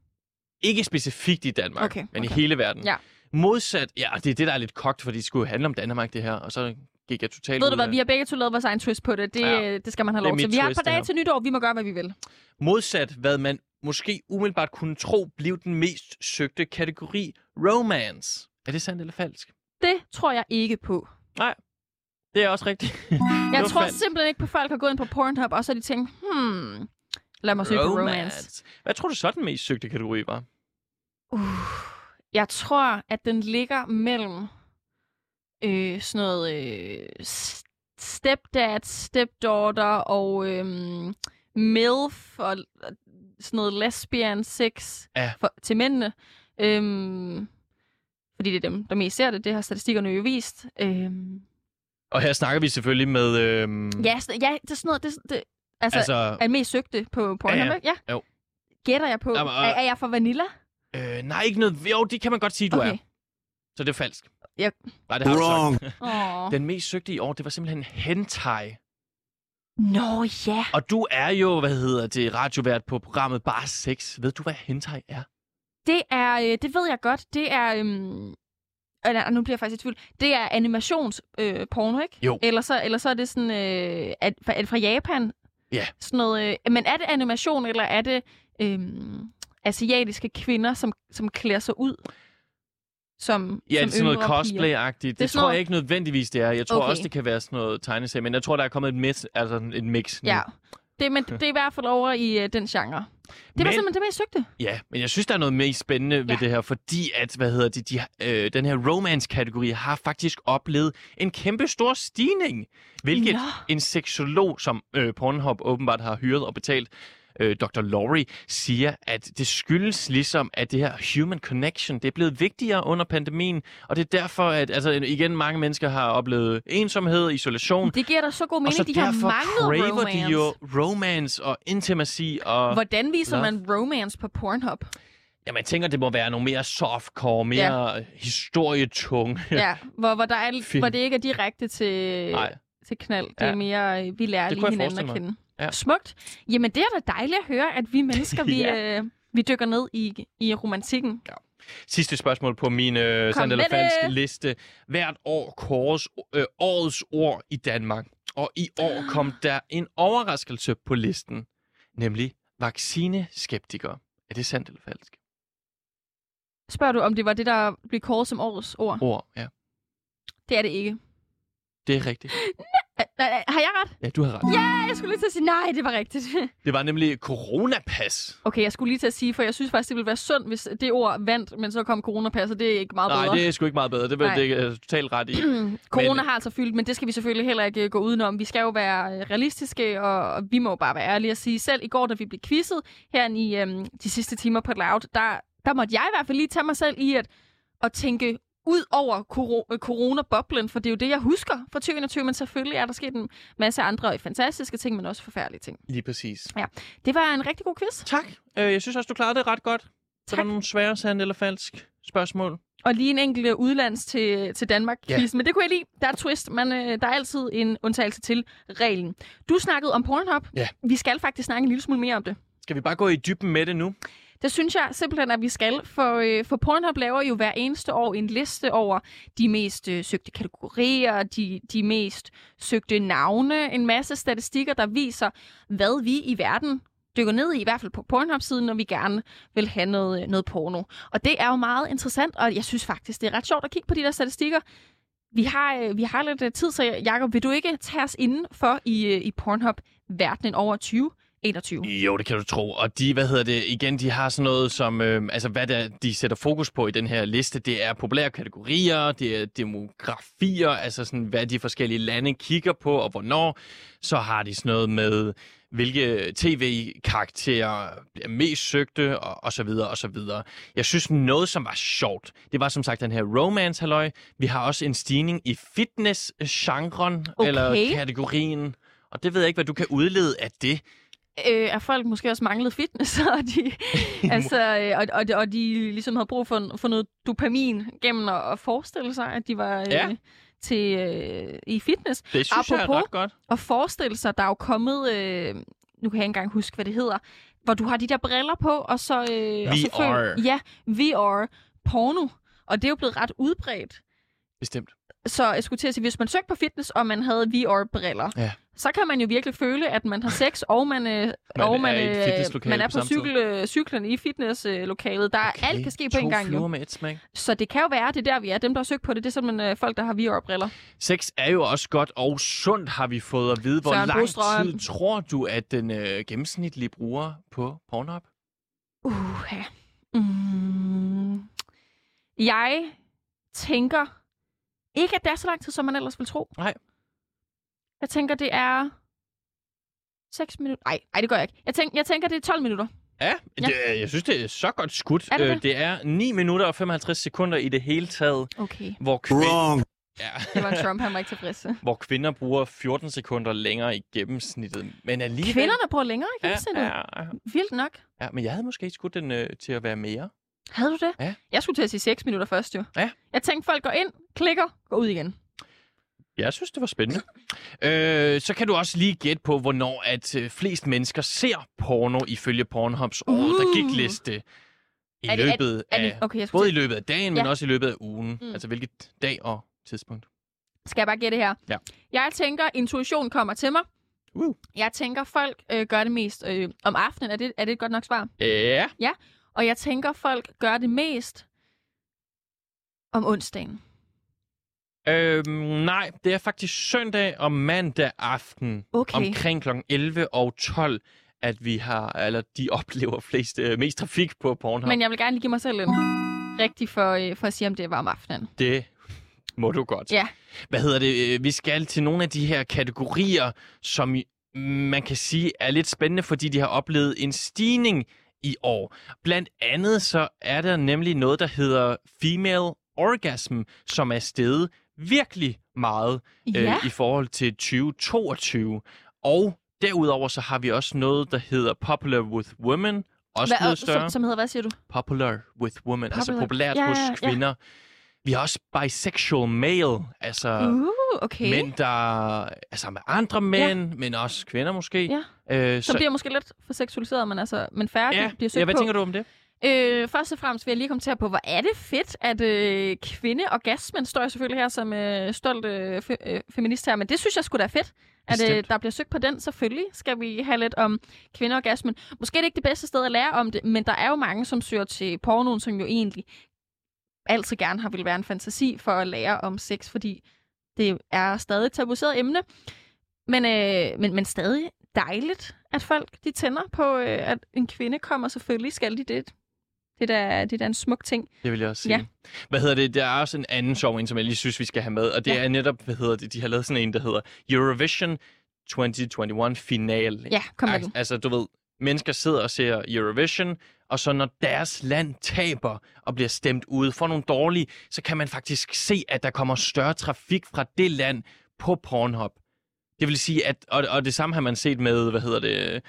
Ikke specifikt i Danmark, Okay, men i okay. hele verden. Ja. Modsat, ja, det er det, der er lidt kogt, fordi det skulle handle om Danmark, det her, og så gik jeg totalt Ved du hvad, vi har begge to lavet vores egen twist på det. Det, Ja. det skal man have lov til. Vi har et par dage til nytår. Vi må gøre, hvad vi vil. Modsat, hvad man måske umiddelbart kunne tro, blev den mest søgte kategori romance. Er det sandt eller falsk? Det tror jeg ikke på. Det er også rigtigt. Jeg tror falsk. simpelthen ikke på, at folk har gået ind på Pornhub, og så har de tænkt, hmm, lad mig søge på romance. Hvad tror du så, den mest søgte kategori var? Uh, jeg tror, at den ligger mellem øh, sådan noget øh, stepdad, stepdaughter og øh, MILF og og sådan noget lesbian sex Ja. for, til mændene. Øhm, fordi det er dem, der mest ser det. Det har statistikkerne jo vist. Øhm, Og her snakker vi selvfølgelig med... Øhm, ja, ja, det er sådan noget... Det, det, altså, altså, er mest søgte på Pornhub, Ja, ja. ikke? Ja. Jo. Gætter jeg på. Jamen, er, og- er jeg for Vanilla? øh, nej, ikke noget... Jo, det kan man godt sige, du okay. er. Så det er falsk. Ja. Nej, det har du Wrong. sagt. Åh. Den mest søgte i år, det var simpelthen hentai. Nå, ja. Og du er jo, hvad hedder det, radiovært på programmet Bare Sex. Ved du, hvad hentai er? Det er, øh, det ved jeg godt, det er, øhm, øh, nej, nu bliver jeg faktisk i tvivl, det er animationsporno, øh, porno, ikke? Jo. Eller så, eller så er det sådan, øh, er, er det fra Japan? Ja. Sådan noget, øh, men er det animation, eller er det øhm, asiatiske kvinder, som, som klæder sig ud? Som, Ja, som sådan noget yngre piger? cosplay-agtigt. Det, Det er det sådan tror noget- jeg ikke nødvendigvis, det er. Jeg tror Okay. også, det kan være sådan noget tegneserie, men jeg tror, der er kommet et mix, altså et mix nu. Ja. Det, men det er i hvert fald over i øh, den genre. Det var Men- simpelthen det mest søgte. Ja, men jeg synes, der er noget mest spændende ved Ja. det her, fordi at, hvad hedder det, de, øh, den her romance-kategori har faktisk oplevet en kæmpe stor stigning, hvilket Nå. en seksolog, som øh, Pornhub åbenbart har hyret og betalt, øh, Dr. Laurie, siger, at det skyldes ligesom, at det her human connection, det er blevet vigtigere under pandemien, og det er derfor, at altså, igen, mange mennesker har oplevet ensomhed, isolation, Det giver da så god og mening, så de har manglet romance. de jo romance og intimacy og... Hvordan viser Love. man romance på Pornhub? Jamen, jeg tænker, det må være nogle mere softcore, mere ja. historietunge. Ja, hvor, hvor, der er, Film. hvor det ikke er direkte til, Nej. Til knald. Det Ja. er mere, øh, vi lærer lige hinanden at kende. Ja. Smukt. Jamen, det er da dejligt at høre, at vi mennesker, vi, Ja. øh, vi dykker ned i, i romantikken. Sidste spørgsmål på min øh, sand eller falsk liste. Hvert år kåres øh, årets ord i Danmark. Og i år kom der en overraskelse på listen. Nemlig vaccineskeptikere. Er det sandt eller falsk? Spørger du, om det var det, der blev kåret som årets ord? Ord, ja. Det er det ikke. Det er rigtigt. Ä- ä- Har jeg ret? Ja, du har ret. Ja, jeg skulle lige til at sige, nej, det var rigtigt. Det var nemlig coronapas. Okay, jeg skulle lige til at sige, for jeg synes faktisk, det ville være sundt, hvis det ord vandt, men så kom coronapas, og det er ikke meget Nej, bedre. det er sgu ikke meget bedre. Det, Nej. det er totalt ret i. Corona Men- har altså fyldt, men det skal vi selvfølgelig heller ikke øh, gå udenom. Vi skal jo være øh, realistiske, og, vi må bare være ærlige og sige, selv i går, da vi blev quizzet her i øhm, de sidste timer på Loud, der, der måtte jeg i hvert fald lige tage mig selv i at, at tænke ud over koro- øh, corona-boblen, for det er jo det, jeg husker fra 2021, men selvfølgelig er der sket en masse andre fantastiske ting, men også forfærdelige ting. Lige præcis. Det var en rigtig god quiz. Tak. Øh, jeg synes også, du klarede det ret godt. Så Tak. der er nogle svære sand eller falsk spørgsmål. Og lige en enkelt øh, udlands til, til Danmark Ja. quiz. Men det kunne jeg lide. Der er twist, men øh, der er altid en undtagelse til reglen. Du snakkede om Pornhub. Ja. Vi skal faktisk snakke en lille smule mere om det. Skal vi bare gå i dybden med det nu? Det synes jeg simpelthen, at vi skal, for, øh, for Pornhub laver jo hver eneste år en liste over de mest øh, søgte kategorier, de, de mest søgte navne, en masse statistikker, der viser, hvad vi i verden dykker ned i, i hvert fald på Pornhub-siden, når vi gerne vil have noget, øh, noget porno. Og det er jo meget interessant, og jeg synes faktisk, det er ret sjovt at kigge på de der statistikker. Vi har, øh, vi har lidt øh, tid, så Jacob, vil du ikke tage os inden for i, i Pornhub-verdenen over 20? 2021? Jo, det kan du tro. Og de, hvad hedder det, igen, de har sådan noget som, øh, altså hvad der, de sætter fokus på i den her liste, det er populære kategorier, det er demografier, altså sådan, hvad de forskellige lande kigger på, og hvornår. Så har de sådan noget med, hvilke tv-karakterer bliver mest søgte, og, og så videre, og så videre. Jeg synes, noget, som var sjovt, det var som sagt den her romance halløj. Vi har også en stigning i fitness-genren, Okay. eller kategorien. Og det ved jeg ikke, hvad du kan udlede af det. Øh, at folk måske også manglede fitness, og de, altså, øh, og, og, og de ligesom havde brug for, for noget dopamin gennem at, at forestille sig, at de var øh, Ja. til, øh, i fitness. Det synes jeg er Apropos- ret godt. Og forestille sig, der er jo kommet, øh, nu kan jeg ikke engang huske, hvad det hedder, hvor du har de der briller på, og så... Øh, og så VR. føl- ja, VR porno. Og det er jo blevet ret udbredt. Bestemt. Så jeg skulle til at sige, hvis man søgte på fitness, og man havde VR-briller, Ja. Så kan man jo virkelig føle, at man har sex, og man, øh, Man og man, er øh, man er på på cykel, øh, cyklen i fitnesslokalet. Der okay. alt kan ske på en gang jo. med et smæk. Så det kan jo være, det er der, vi er. Dem, der har søgt på det, det er simpelthen øh, folk, der har VR-briller. Sex er jo også godt og sundt, har vi fået at vide. Hvor Søren lang Brostrøm. tid tror du, at den øh, gennemsnitlige bruger på Pornhub? Uh, ja. mm. Jeg tænker ikke, at det er så lang tid, som man ellers vil tro. Nej. Jeg tænker, det er 6 minutter. Nej, nej, det gør jeg ikke. Jeg, tænk, jeg tænker, det er 12 minutter. Ja, Ja. Det, jeg synes, det er så godt skudt. Er det Øh, det? det er 9 minutter og 55 sekunder i det hele taget, Okay. hvor, kvind... Wrong. ja, Det var Trump, han var ikke tilfreds. hvor kvinder bruger 14 sekunder længere i gennemsnittet. Men alligevel... Kvinderne bruger længere i Ja, gennemsnittet. ja, ja, Vildt nok. ja, men jeg havde måske skudt den øh, til at være mere. Havde du det? Ja. Jeg skulle til at sige 6 minutter først, jo. Ja. Jeg tænkte, folk går ind, klikker, går ud igen. Jeg synes, det var spændende. øh, så kan du også lige gætte på, hvornår at øh, flest mennesker ser porno ifølge Pornhubs uh. året, der gik liste i Er det- er- løbet Er af... det, okay, jeg Både i løbet af dagen, men Ja. også i løbet af ugen. Mm. Altså hvilket dag og tidspunkt. skal jeg bare gætte her? Ja. Jeg tænker, intuition kommer til mig. Uh. Jeg tænker, folk øh, gør det mest øh, om aftenen. Er det, er det et godt nok svar? Ja. Og jeg tænker, folk gør det mest om onsdagen. Øhm, nej, det er faktisk søndag og mandag aften Okay. omkring kl. 11 og 12, at vi har, eller de oplever flest, øh, mest trafik på Pornhub. Men jeg vil gerne lige give mig selv en rigtig for, øh, for at sige, om det var om aftenen. Det må du godt. Ja. Hvad hedder det? Øh, Vi skal til nogle af de her kategorier, som man kan sige er lidt spændende, fordi de har oplevet en stigning i år. Blandt andet så er der nemlig noget, der hedder female orgasm, som er steget virkelig meget Ja. øh, i forhold til 2022. Og derudover så har vi også noget, der hedder popular with women, også Hvad, blevet større. som, som hedder, hvad siger du? Popular with women, altså Popular- populært Ja, hos ja, ja. kvinder. Vi har også bisexual male, altså Uh, okay. mænd, der altså med andre mænd, men også kvinder måske. Ja. Øh, Så bliver måske lidt for seksualiseret, men, altså, men færre ja, bliver søgt ja, hvad på. tænker du om det? Øh, først og fremmest vil jeg lige kommentere på, hvor er det fedt, at øh, kvindeorgasmen står jeg selvfølgelig her som øh, stolt øh, fe, øh, feminist her, men det synes jeg skulle da fedt, at øh, der bliver søgt på den. Selvfølgelig skal vi have lidt om kvindeorgasmen. Måske er det ikke det bedste sted at lære om det, men der er jo mange, som søger til pornoen, som jo egentlig altid gerne har vil være en fantasi for at lære om sex, fordi det er stadig et tabuiseret emne. Men, øh, men, men stadig dejligt, at folk de tænder på, øh, at en kvinde kommer. Selvfølgelig skal de det. Det er da, det er da en smuk ting. Det vil jeg også sige. Ja. Hvad hedder det? Der er også en anden sjov en, som jeg lige synes, vi skal have med, og det Ja. er netop, hvad hedder det, de har lavet sådan en, der hedder Eurovision 2021 Final. Ja, kom med den. Altså, du ved, mennesker sidder og ser Eurovision, og så når deres land taber og bliver stemt ud for nogle dårlige, så kan man faktisk se, at der kommer større trafik fra det land på Pornhub. Det vil sige, at, og, og det samme har man set med, hvad hedder det,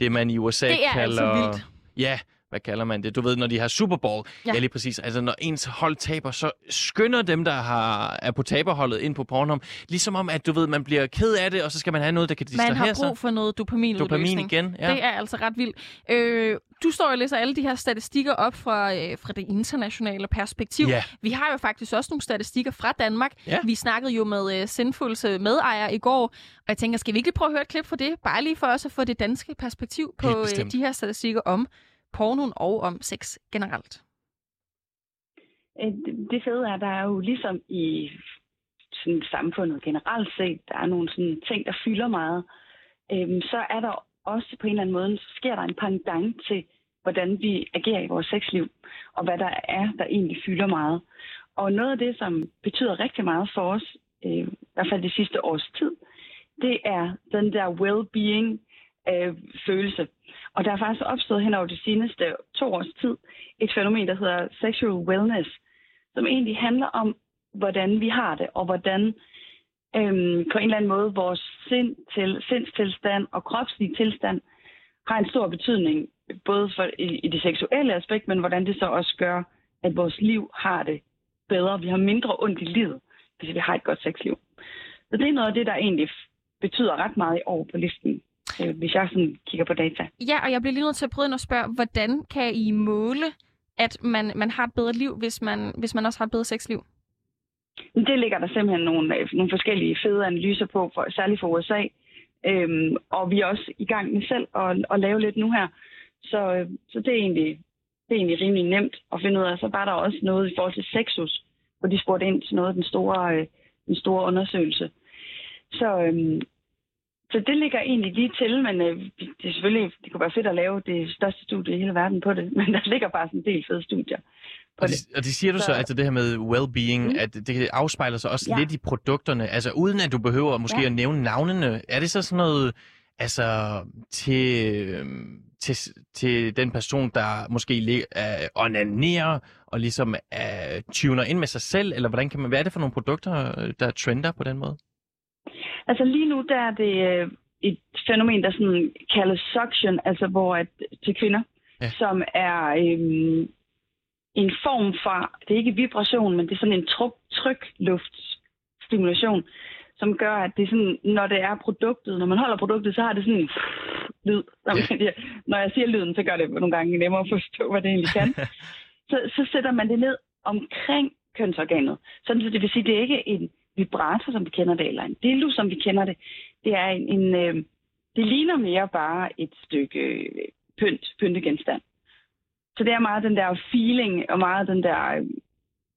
det man i USA Det er kalder... altså vildt. Ja, hvad kalder man det? Du ved, når de har Super Bowl. Ja. Ja, lige præcis. Altså, når ens hold taber, så skynder dem, der har, er på taberholdet ind på Pornhub. Ligesom om, at du ved, man bliver ked af det, og så skal man have noget, der kan Man distrahere har sig. brug for noget dopaminudløsning. Dopamin igen, ja. Det er altså ret vildt. Øh, du står og læser alle de her statistikker op fra, øh, fra det internationale perspektiv. Ja. Vi har jo faktisk også nogle statistikker fra Danmark. Ja. Vi snakkede jo med øh, Sindfuls øh, medejer i går, og jeg tænker, skal vi ikke prøve at høre et klip for det? Bare lige for os at få det danske perspektiv på øh, de her statistikker om pornoen og om sex generelt. Øh, det- fede er, der er jo ligesom i sådan samfundet generelt set, der er nogle sådan ting, der fylder meget. Øhm, så er der også på en eller anden måde, så sker der en pendant til, hvordan vi agerer i vores sexliv, og hvad der er, der egentlig fylder meget. Og noget af det, som betyder rigtig meget for os, øh, i hvert fald det sidste års tid, det er den der well-being øh, følelse. Og der er faktisk opstået hen over de seneste to års tid et fænomen, der hedder sexual wellness, som egentlig handler om, hvordan vi har det, og hvordan øhm, på en eller anden måde vores sind til, sindstilstand og kropslige tilstand har en stor betydning, både for, i, i det seksuelle aspekt, men hvordan det så også gør, at vores liv har det bedre. Vi har mindre ondt i livet, hvis vi har et godt sexliv. Så det er noget af det, der egentlig betyder ret meget i år på listen, øh, hvis jeg sådan kigger på data. Ja, og jeg bliver lige nødt til at prøve ind og spørge, hvordan kan I måle, at man, man har et bedre liv, hvis man, hvis man også har et bedre sexliv? Det ligger der simpelthen nogle, øh, nogle forskellige fede analyser på, for, særligt for USA. Øhm, og vi er også i gang med selv at, at lave lidt nu her. Så, øh, så det, er egentlig, det er egentlig rimelig nemt at finde ud af. Så var der også noget i forhold til sexus, hvor de spurgte ind til noget af den store, øh, den store undersøgelse. Så, øhm, så det ligger egentlig lige til, men øh, det er selvfølgelig, det kunne være fedt at lave det største studie i hele verden på det, men der ligger bare sådan en del fede studier på Og det. og det siger du så, Så- altså det her med well-being, Mm. at det afspejler sig også Ja. lidt i produkterne. Altså uden at du behøver måske Ja. at nævne navnene. Er det så sådan noget, altså til, øhm, til, til den person, der måske uh, onanerer og ligesom uh, tuner ind med sig selv? Eller hvordan kan man, hvad er det for nogle produkter, der trender på den måde? Altså lige nu, der er det øh, et fænomen, der sådan kaldes suction, altså hvor at, til kvinder, ja. som er øhm, en form for, det er ikke vibration, men det er sådan en tryk, trykluftstimulation, som gør, at det er sådan, når det er produktet, når man holder produktet, så har det sådan en lyd. Ja. Når jeg siger lyden, så gør det nogle gange nemmere at forstå, hvad det egentlig kan. så, så sætter man det ned omkring kønsorganet. Sådan, så det vil sige, det er ikke en vibrato, som vi kender det, eller en dildo, som vi kender det. Det er en, en øh, det ligner mere bare et stykke øh, pynt, pyntegenstand. Så det er meget den der feeling, og meget den der,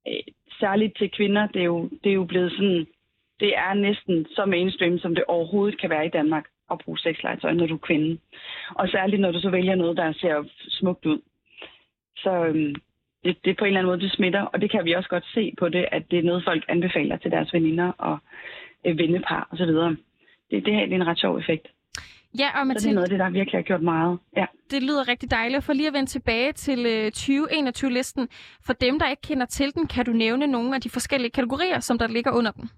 øh, særligt til kvinder, det er, jo, det er jo blevet sådan, det er næsten så mainstream, som det overhovedet kan være i Danmark at bruge sexlegetøj, når du er kvinde. Og særligt, når du så vælger noget, der ser smukt ud. Så øh, det, det på en eller anden måde, det smitter, og det kan vi også godt se på det, at det er noget, folk anbefaler til deres veninder og øh, vennepar osv. Det, det, det er en ret sjov effekt. Ja, og Mathilde, så det er noget af det, der virkelig har gjort meget. Ja. Det lyder rigtig dejligt. For lige at vende tilbage til øh, 2021-listen. For dem, der ikke kender til den, kan du nævne nogle af de forskellige kategorier, som der ligger under den?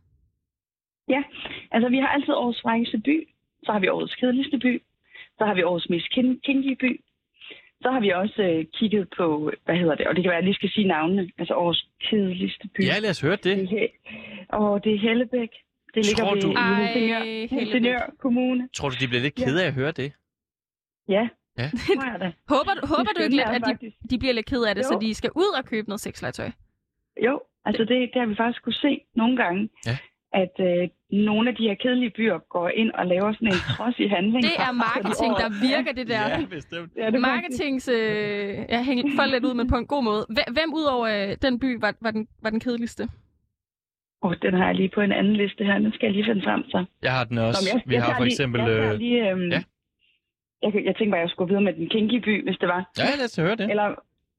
Ja, altså vi har altid årets frækkeste by, så har vi årets kedeligste by, så har vi årets mest kinky by, så har vi også øh, kigget på, hvad hedder det, og det kan være, at jeg lige skal sige navnene, altså årets kedeligste by. Ja, lad os høre det. det og det er Hellebæk. Det ligger Tror du... ved Helsingør, Helsingør Kommune. Tror du, de bliver lidt kede af at høre det? Ja, Ja. tror jeg da. Håber, du- håber du ikke lidt, at de, de bliver lidt ked af det, Jo. så de skal ud og købe noget sexlegetøj? Jo, altså det, det har vi faktisk kunne se nogle gange, Ja. at øh, nogle af de her kedelige byer går ind og laver sådan en trodsig handling. Det er marketing, der virker, det der. Ja, bestemt. Ja, det Marketings... Øh, jeg hænger folk lidt ud, men på en god måde. Hve- Hvem udover øh, den by var, var, den, var den kedeligste? Åh, den har jeg lige på en anden liste her. Den skal jeg lige finde frem så. Jeg har den også. Nå, men Vi har tager for lige- eksempel... Jeg, tager øh, lige, øhm, ja. jeg, jeg tænkte bare, at jeg skulle videre med den kinky by, hvis det var. Ja, lad os høre det. Eller,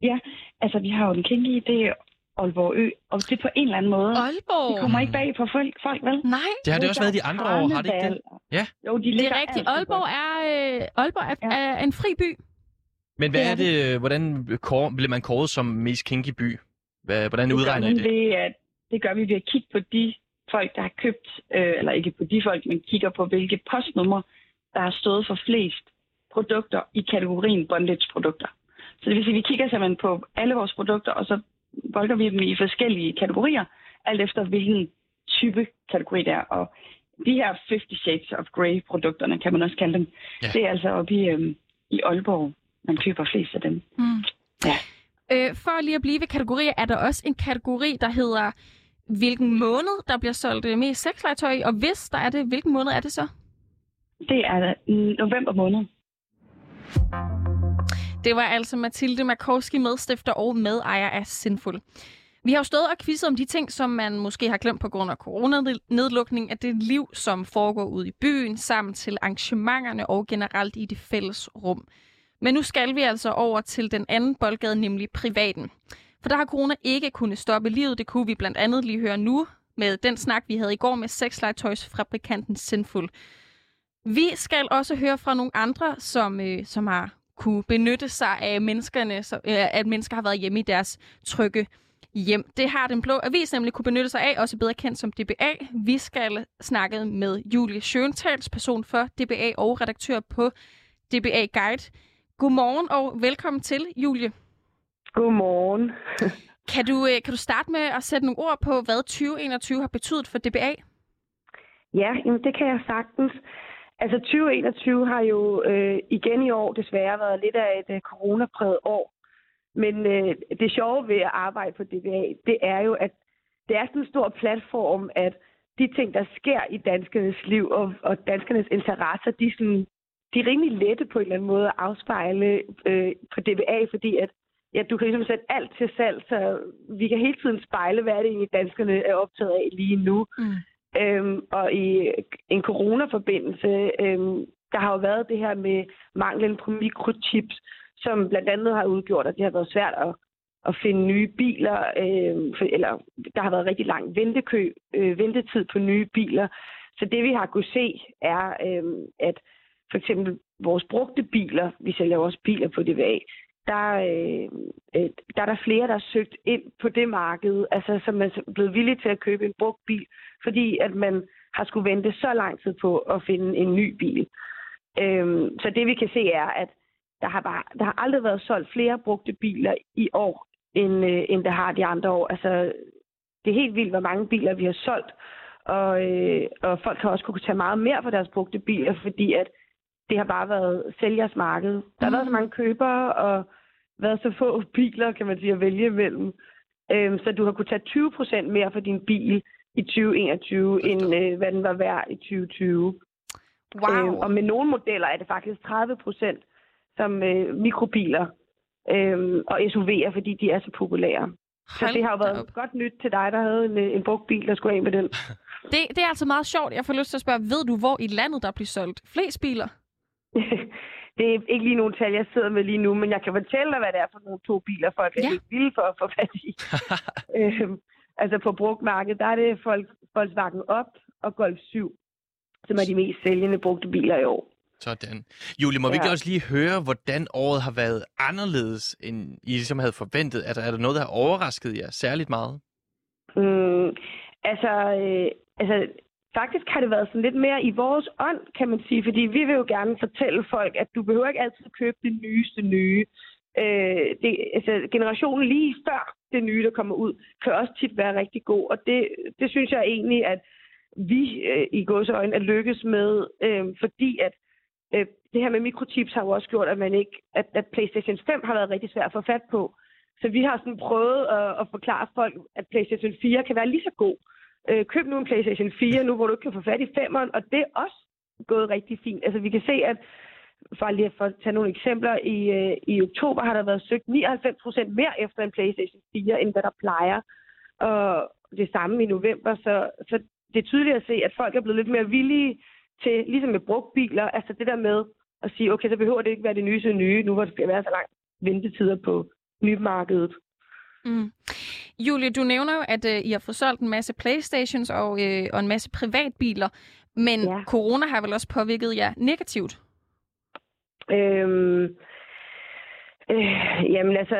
ja, altså vi har jo den kinky, det er Aalborg Ø, og det på en eller anden måde. Aalborg? Det kommer ikke bag på folk, folk vel? Nej, Det har det også været de andre år, har det ikke det? Ja. Jo, de det ligger er rigtigt. Aalborg er, øh, Aalborg er, Ja. er en fri by. Men hvad Det er er det, hvordan kår, bliver man kåret som mest kinky by? Hvad, hvordan Det udregner I det? Ved, at, det gør vi ved at kigge på de folk, der har købt, øh, eller ikke på de folk, men kigger på, hvilke postnumre, der har stået for flest produkter i kategorien bondage-produkter. Så det vil sige, at vi kigger simpelthen på alle vores produkter, og så bolder vi dem i forskellige kategorier, alt efter hvilken type kategori det er. Og de her 50 Shades of Grey-produkterne, kan man også kalde dem, Ja. det er altså oppe i, øh, i Aalborg, man køber flest af dem. Mm. Ja. Øh, for lige at blive ved kategorier, er der også en kategori, der hedder, hvilken måned der bliver solgt øh, mest sexlegetøj i, og hvis der er det, hvilken måned er det så? Det er november måned. Det var altså Mathilde Markowski, medstifter og medejer af Sinful. Vi har jo stået og quizet om de ting, som man måske har glemt på grund af coronanedlukning, at det liv, som foregår ude i byen, sammen til arrangementerne og generelt i det fælles rum. Men nu skal vi altså over til den anden boldgade, nemlig privaten. For der har corona ikke kunnet stoppe livet. Det kunne vi blandt andet lige høre nu med den snak, vi havde i går med sexlegetøjsfabrikanten Sinful. Vi skal også høre fra nogle andre, som, øh, som har kunne benytte sig af menneskerne, så, øh, at mennesker har været hjemme i deres trygge hjem. Det har den blå avis nemlig kunne benytte sig af, også bedre kendt som DBA. Vi skal snakke med Julie Schøntals, person for DBA og redaktør på DBA Guide. Godmorgen og velkommen til, Julie. Godmorgen. Kan du, øh, kan du starte med at sætte nogle ord på, hvad 2021 har betydet for DBA? Ja, jamen det kan jeg sagtens. Altså 2021 har jo øh, igen i år desværre været lidt af et øh, coronapræget år. Men øh, det sjove ved at arbejde på DBA, det er jo, at det er sådan en stor platform, at de ting, der sker i danskernes liv og, og danskernes interesser, de er, sådan, de er rimelig lette på en eller anden måde at afspejle øh, på DBA, fordi at ja, du kan ligesom sætte alt til salg, så vi kan hele tiden spejle, hvad er det egentlig danskerne er optaget af lige nu. Mm. Øhm, og i en coronaforbindelse, øhm, der har jo været det her med manglen på mikrochips, som blandt andet har udgjort, at det har været svært at, at finde nye biler, øhm, for, eller der har været rigtig lang ventekø, øh, ventetid på nye biler. Så det vi har kunne se er, øhm, at for eksempel vores brugte biler, vi sælger også biler på DVA, der, øh, øh, der er der flere, der har søgt ind på det marked, altså som er blevet villige til at købe en brugt bil, fordi at man har skulle vente så lang tid på at finde en ny bil. Øhm, så det vi kan se er, at der har, bare, der har aldrig været solgt flere brugte biler i år, end, øh, end der har de andre år. Altså, det er helt vildt, hvor mange biler vi har solgt. Og, øh, og folk har også kunne tage meget mere for deres brugte biler, fordi at det har bare været sælgers marked. Der har været så mange købere og været så få biler, kan man sige, at vælge imellem. Øhm, så du har kunne tage 20 procent mere for din bil i 2021, end øh, hvad den var værd i 2020. Wow. Øhm, og med nogle modeller er det faktisk 30 procent som øh, mikrobiler øhm, og SUV'er, fordi de er så populære. Så Hold det har jo været op. godt nyt til dig, der havde en, øh, en brugt bil, der skulle af med den. Det, det er altså meget sjovt. Jeg får lyst til at spørge, ved du, hvor i landet der bliver solgt flest biler? det er ikke lige nogen tal, jeg sidder med lige nu, men jeg kan fortælle dig, hvad det er for nogle to biler, folk er Ja. helt vilde for at få fat i. øhm, altså på brugtmarkedet, der er det Volks, Volkswagen Up og Golf 7, som er de mest sælgende brugte biler i år. Sådan. Julie, må ja. vi ikke også lige høre, hvordan året har været anderledes, end I ligesom havde forventet? Er der, er der noget, der har overrasket jer særligt meget? Mm, altså, øh, altså, faktisk har det været sådan lidt mere i vores ånd, kan man sige, fordi vi vil jo gerne fortælle folk, at du behøver ikke altid købe det nyeste nye. Øh, det, altså, generationen lige før det nye, der kommer ud, kan også tit være rigtig god, og det, det synes jeg egentlig, at vi øh, i godsøjne er lykkes med, øh, fordi at øh, det her med mikrochips har jo også gjort, at man ikke, at, at PlayStation 5 har været rigtig svært at få fat på. Så vi har sådan prøvet at, at forklare folk, at PlayStation 4 kan være lige så god. Øh, køb nu en PlayStation 4, nu hvor du ikke kan få fat i 5'eren, og det er også gået rigtig fint. Altså vi kan se, at for lige at tage nogle eksempler, i, øh, i oktober har der været søgt 99 procent mere efter en PlayStation 4, end hvad der plejer. Og det samme i november, så, så det er tydeligt at se, at folk er blevet lidt mere villige til, ligesom med brugtbiler, altså det der med at sige, okay, så behøver det ikke være det nyeste nye, nu hvor det skal være så langt ventetider på nymarkedet. Mm. Julie, du nævner jo, at øh, I har fået solgt en masse Playstations og, øh, og en masse privatbiler, men ja. Corona har vel også påvirket jer negativt? Øhm, øh, jamen altså,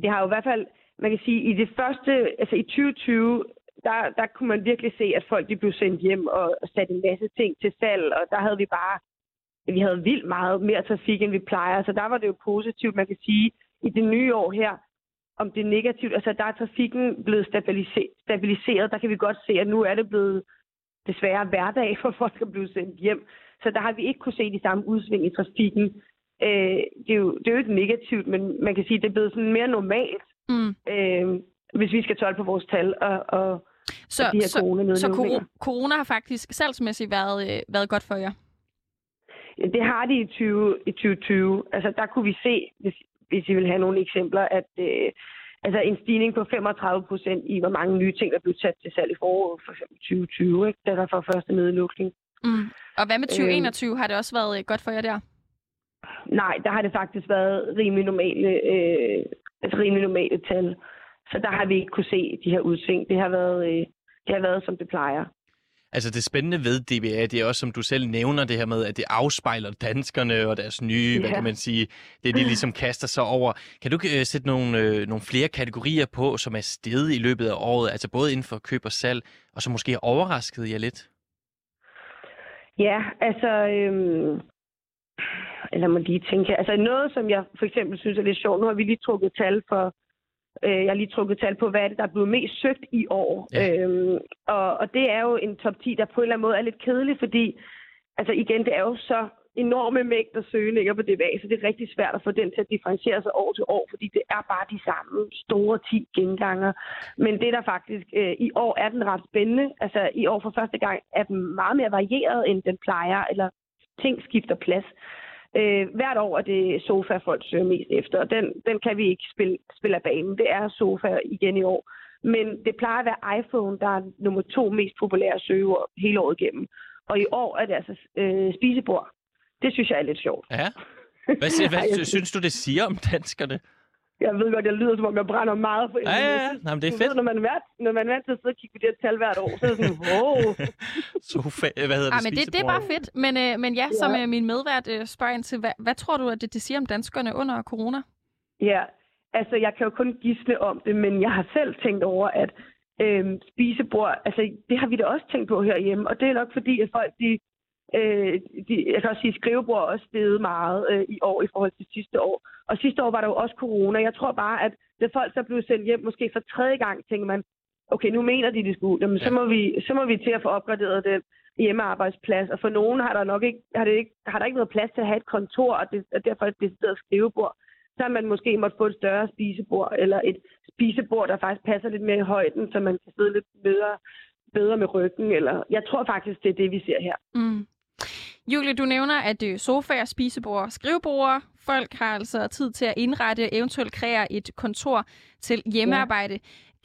det har jo i hvert fald, man kan sige, i det første, altså i 2020, der, der kunne man virkelig se, at folk de blev sendt hjem og satte en masse ting til salg, og der havde vi bare, vi havde vildt meget mere trafik, end vi plejer, så der var det jo positivt, man kan sige, i det nye år her, om det er negativt, altså der er trafikken blevet stabilise- stabiliseret, der kan vi godt se, at nu er det blevet desværre hverdag for folk at blive sendt hjem. Så der har vi ikke kunne se de samme udsving i trafikken. Øh, det, er jo, det er jo ikke negativt, men man kan sige, at det er blevet sådan mere normalt, Mm. øh, hvis vi skal tolke på vores tal og, og, Så, og de her så, så corona har faktisk salgsmæssigt været, øh, været godt for jer? Det har de i, 20, i 2020. Altså der kunne vi se, hvis, hvis I vil have nogle eksempler, at øh, altså en stigning på 35 procent i, hvor mange nye ting, der blev sat til salg i foråret, for eksempel 2020, ikke? da der var første nedlukning. Mm. Og hvad med Øhm. 2021? Har det også været øh, godt for jer der? Nej, der har det faktisk været rimelig normale, øh, altså rimelig normale tal. Så der har vi ikke kunne se de her udsving. Det har været, øh, det har været som det plejer. Altså det spændende ved DBA, det er også, som du selv nævner, det her med, at det afspejler danskerne og deres nye, ja. hvad kan man sige, det de ligesom kaster sig over. Kan du øh, sætte nogle, øh, nogle flere kategorier på, som er steget i løbet af året, altså både inden for køb og salg, og som måske har overrasket jer lidt? Ja, altså... Øhm, eller må lige tænke... Altså noget, som jeg for eksempel synes er lidt sjovt. Nu har vi lige trukket tal for... Øh, jeg har lige trukket tal på, hvad er det, der er blevet mest søgt i år. Ja. Øhm, og, og det er jo en top 10, der på en eller anden måde er lidt kedelig, fordi... Altså igen, det er jo så enorme mængder søgninger på DBA, så det er rigtig svært at få den til at differentiere sig år til år, fordi det er bare de samme store 10 genganger. Men det der faktisk, øh, i år er den ret spændende. Altså i år for første gang er den meget mere varieret, end den plejer, eller ting skifter plads. Øh, hvert år er det sofa, folk søger mest efter, og den, den kan vi ikke spille, spille af banen. Det er sofa igen i år. Men det plejer at være iPhone, der er nummer to mest populære søgeord hele året igennem. Og i år er det altså øh, spisebord. Det synes jeg er lidt sjovt. Ja. Hvad, Ej, hvad synes du, det siger om danskerne? Jeg ved godt, jeg lyder, som om jeg brænder meget for Ja, ja, ja. Nej, men det er fedt. Ved, når, man er vant, når man er vant til at sidde og kigge på det her tal hvert år, så er det sådan, wow. Sofa, hvad hedder det? men det, det er bare fedt. Men, øh, men ja, som øh, min medvært øh, spørger ind til, hvad, hvad tror du, at det, det siger om danskerne under corona? Ja, altså jeg kan jo kun gisne om det, men jeg har selv tænkt over, at øhm, spisebord, altså det har vi da også tænkt på herhjemme, og det er nok fordi, at folk, de, øh, de jeg kan også sige, skrivebord er også steget meget øh, i år i forhold til sidste år. Og sidste år var der jo også corona. Jeg tror bare, at det folk, der blev sendt hjem, måske for tredje gang, tænker man, okay, nu mener de, de skulle, jamen, så, må vi, så må vi til at få opgraderet den hjemmearbejdsplads, og for nogen har der nok ikke, har det ikke, har der ikke været plads til at have et kontor, og, det, og derfor et decideret skrivebord så har man måske måtte få et større spisebord, eller et spisebord, der faktisk passer lidt mere i højden, så man kan sidde lidt bedre, bedre med ryggen. Eller jeg tror faktisk, det er det, vi ser her. Mm. Julie, du nævner, at sofaer, spisebord, skrivebord. Folk har altså tid til at indrette, eventuelt kreere et kontor til hjemmearbejde. Ja.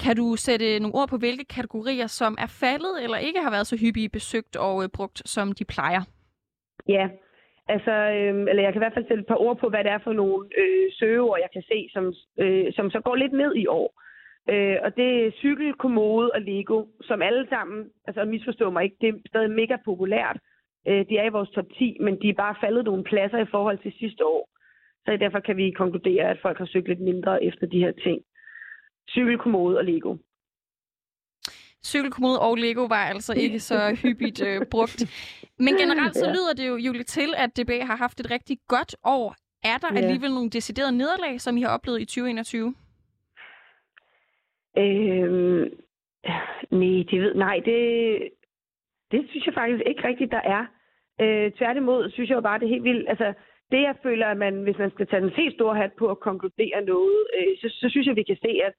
Kan du sætte nogle ord på, hvilke kategorier, som er faldet eller ikke har været så hyppigt besøgt og øh, brugt, som de plejer? Ja, altså, øh, eller jeg kan i hvert fald sætte et par ord på, hvad det er for nogle øh, søgeord, jeg kan se, som, øh, som så går lidt ned i år. Øh, og det er cykel, kommode og Lego, som alle sammen, altså misforstå mig ikke, det er stadig mega populært. Øh, de er i vores top 10, men de er bare faldet nogle pladser i forhold til sidste år. Så derfor kan vi konkludere, at folk har søgt lidt mindre efter de her ting. Cykel, kommode og Lego. Cykelkommode og Lego var altså ikke så hyppigt øh, brugt. Men generelt så lyder det jo, Julie, til, at DBA har haft et rigtig godt år. Er der Ja. alligevel nogle deciderede nederlag, som I har oplevet i 2021? Øhm, nej, det ved, nej, det, det synes jeg faktisk ikke rigtigt, der er. Øh, tværtimod synes jeg jo bare, det er helt vildt. Altså, det jeg føler, at man, hvis man skal tage den helt store hat på og konkludere noget, øh, så, så synes jeg, vi kan se, at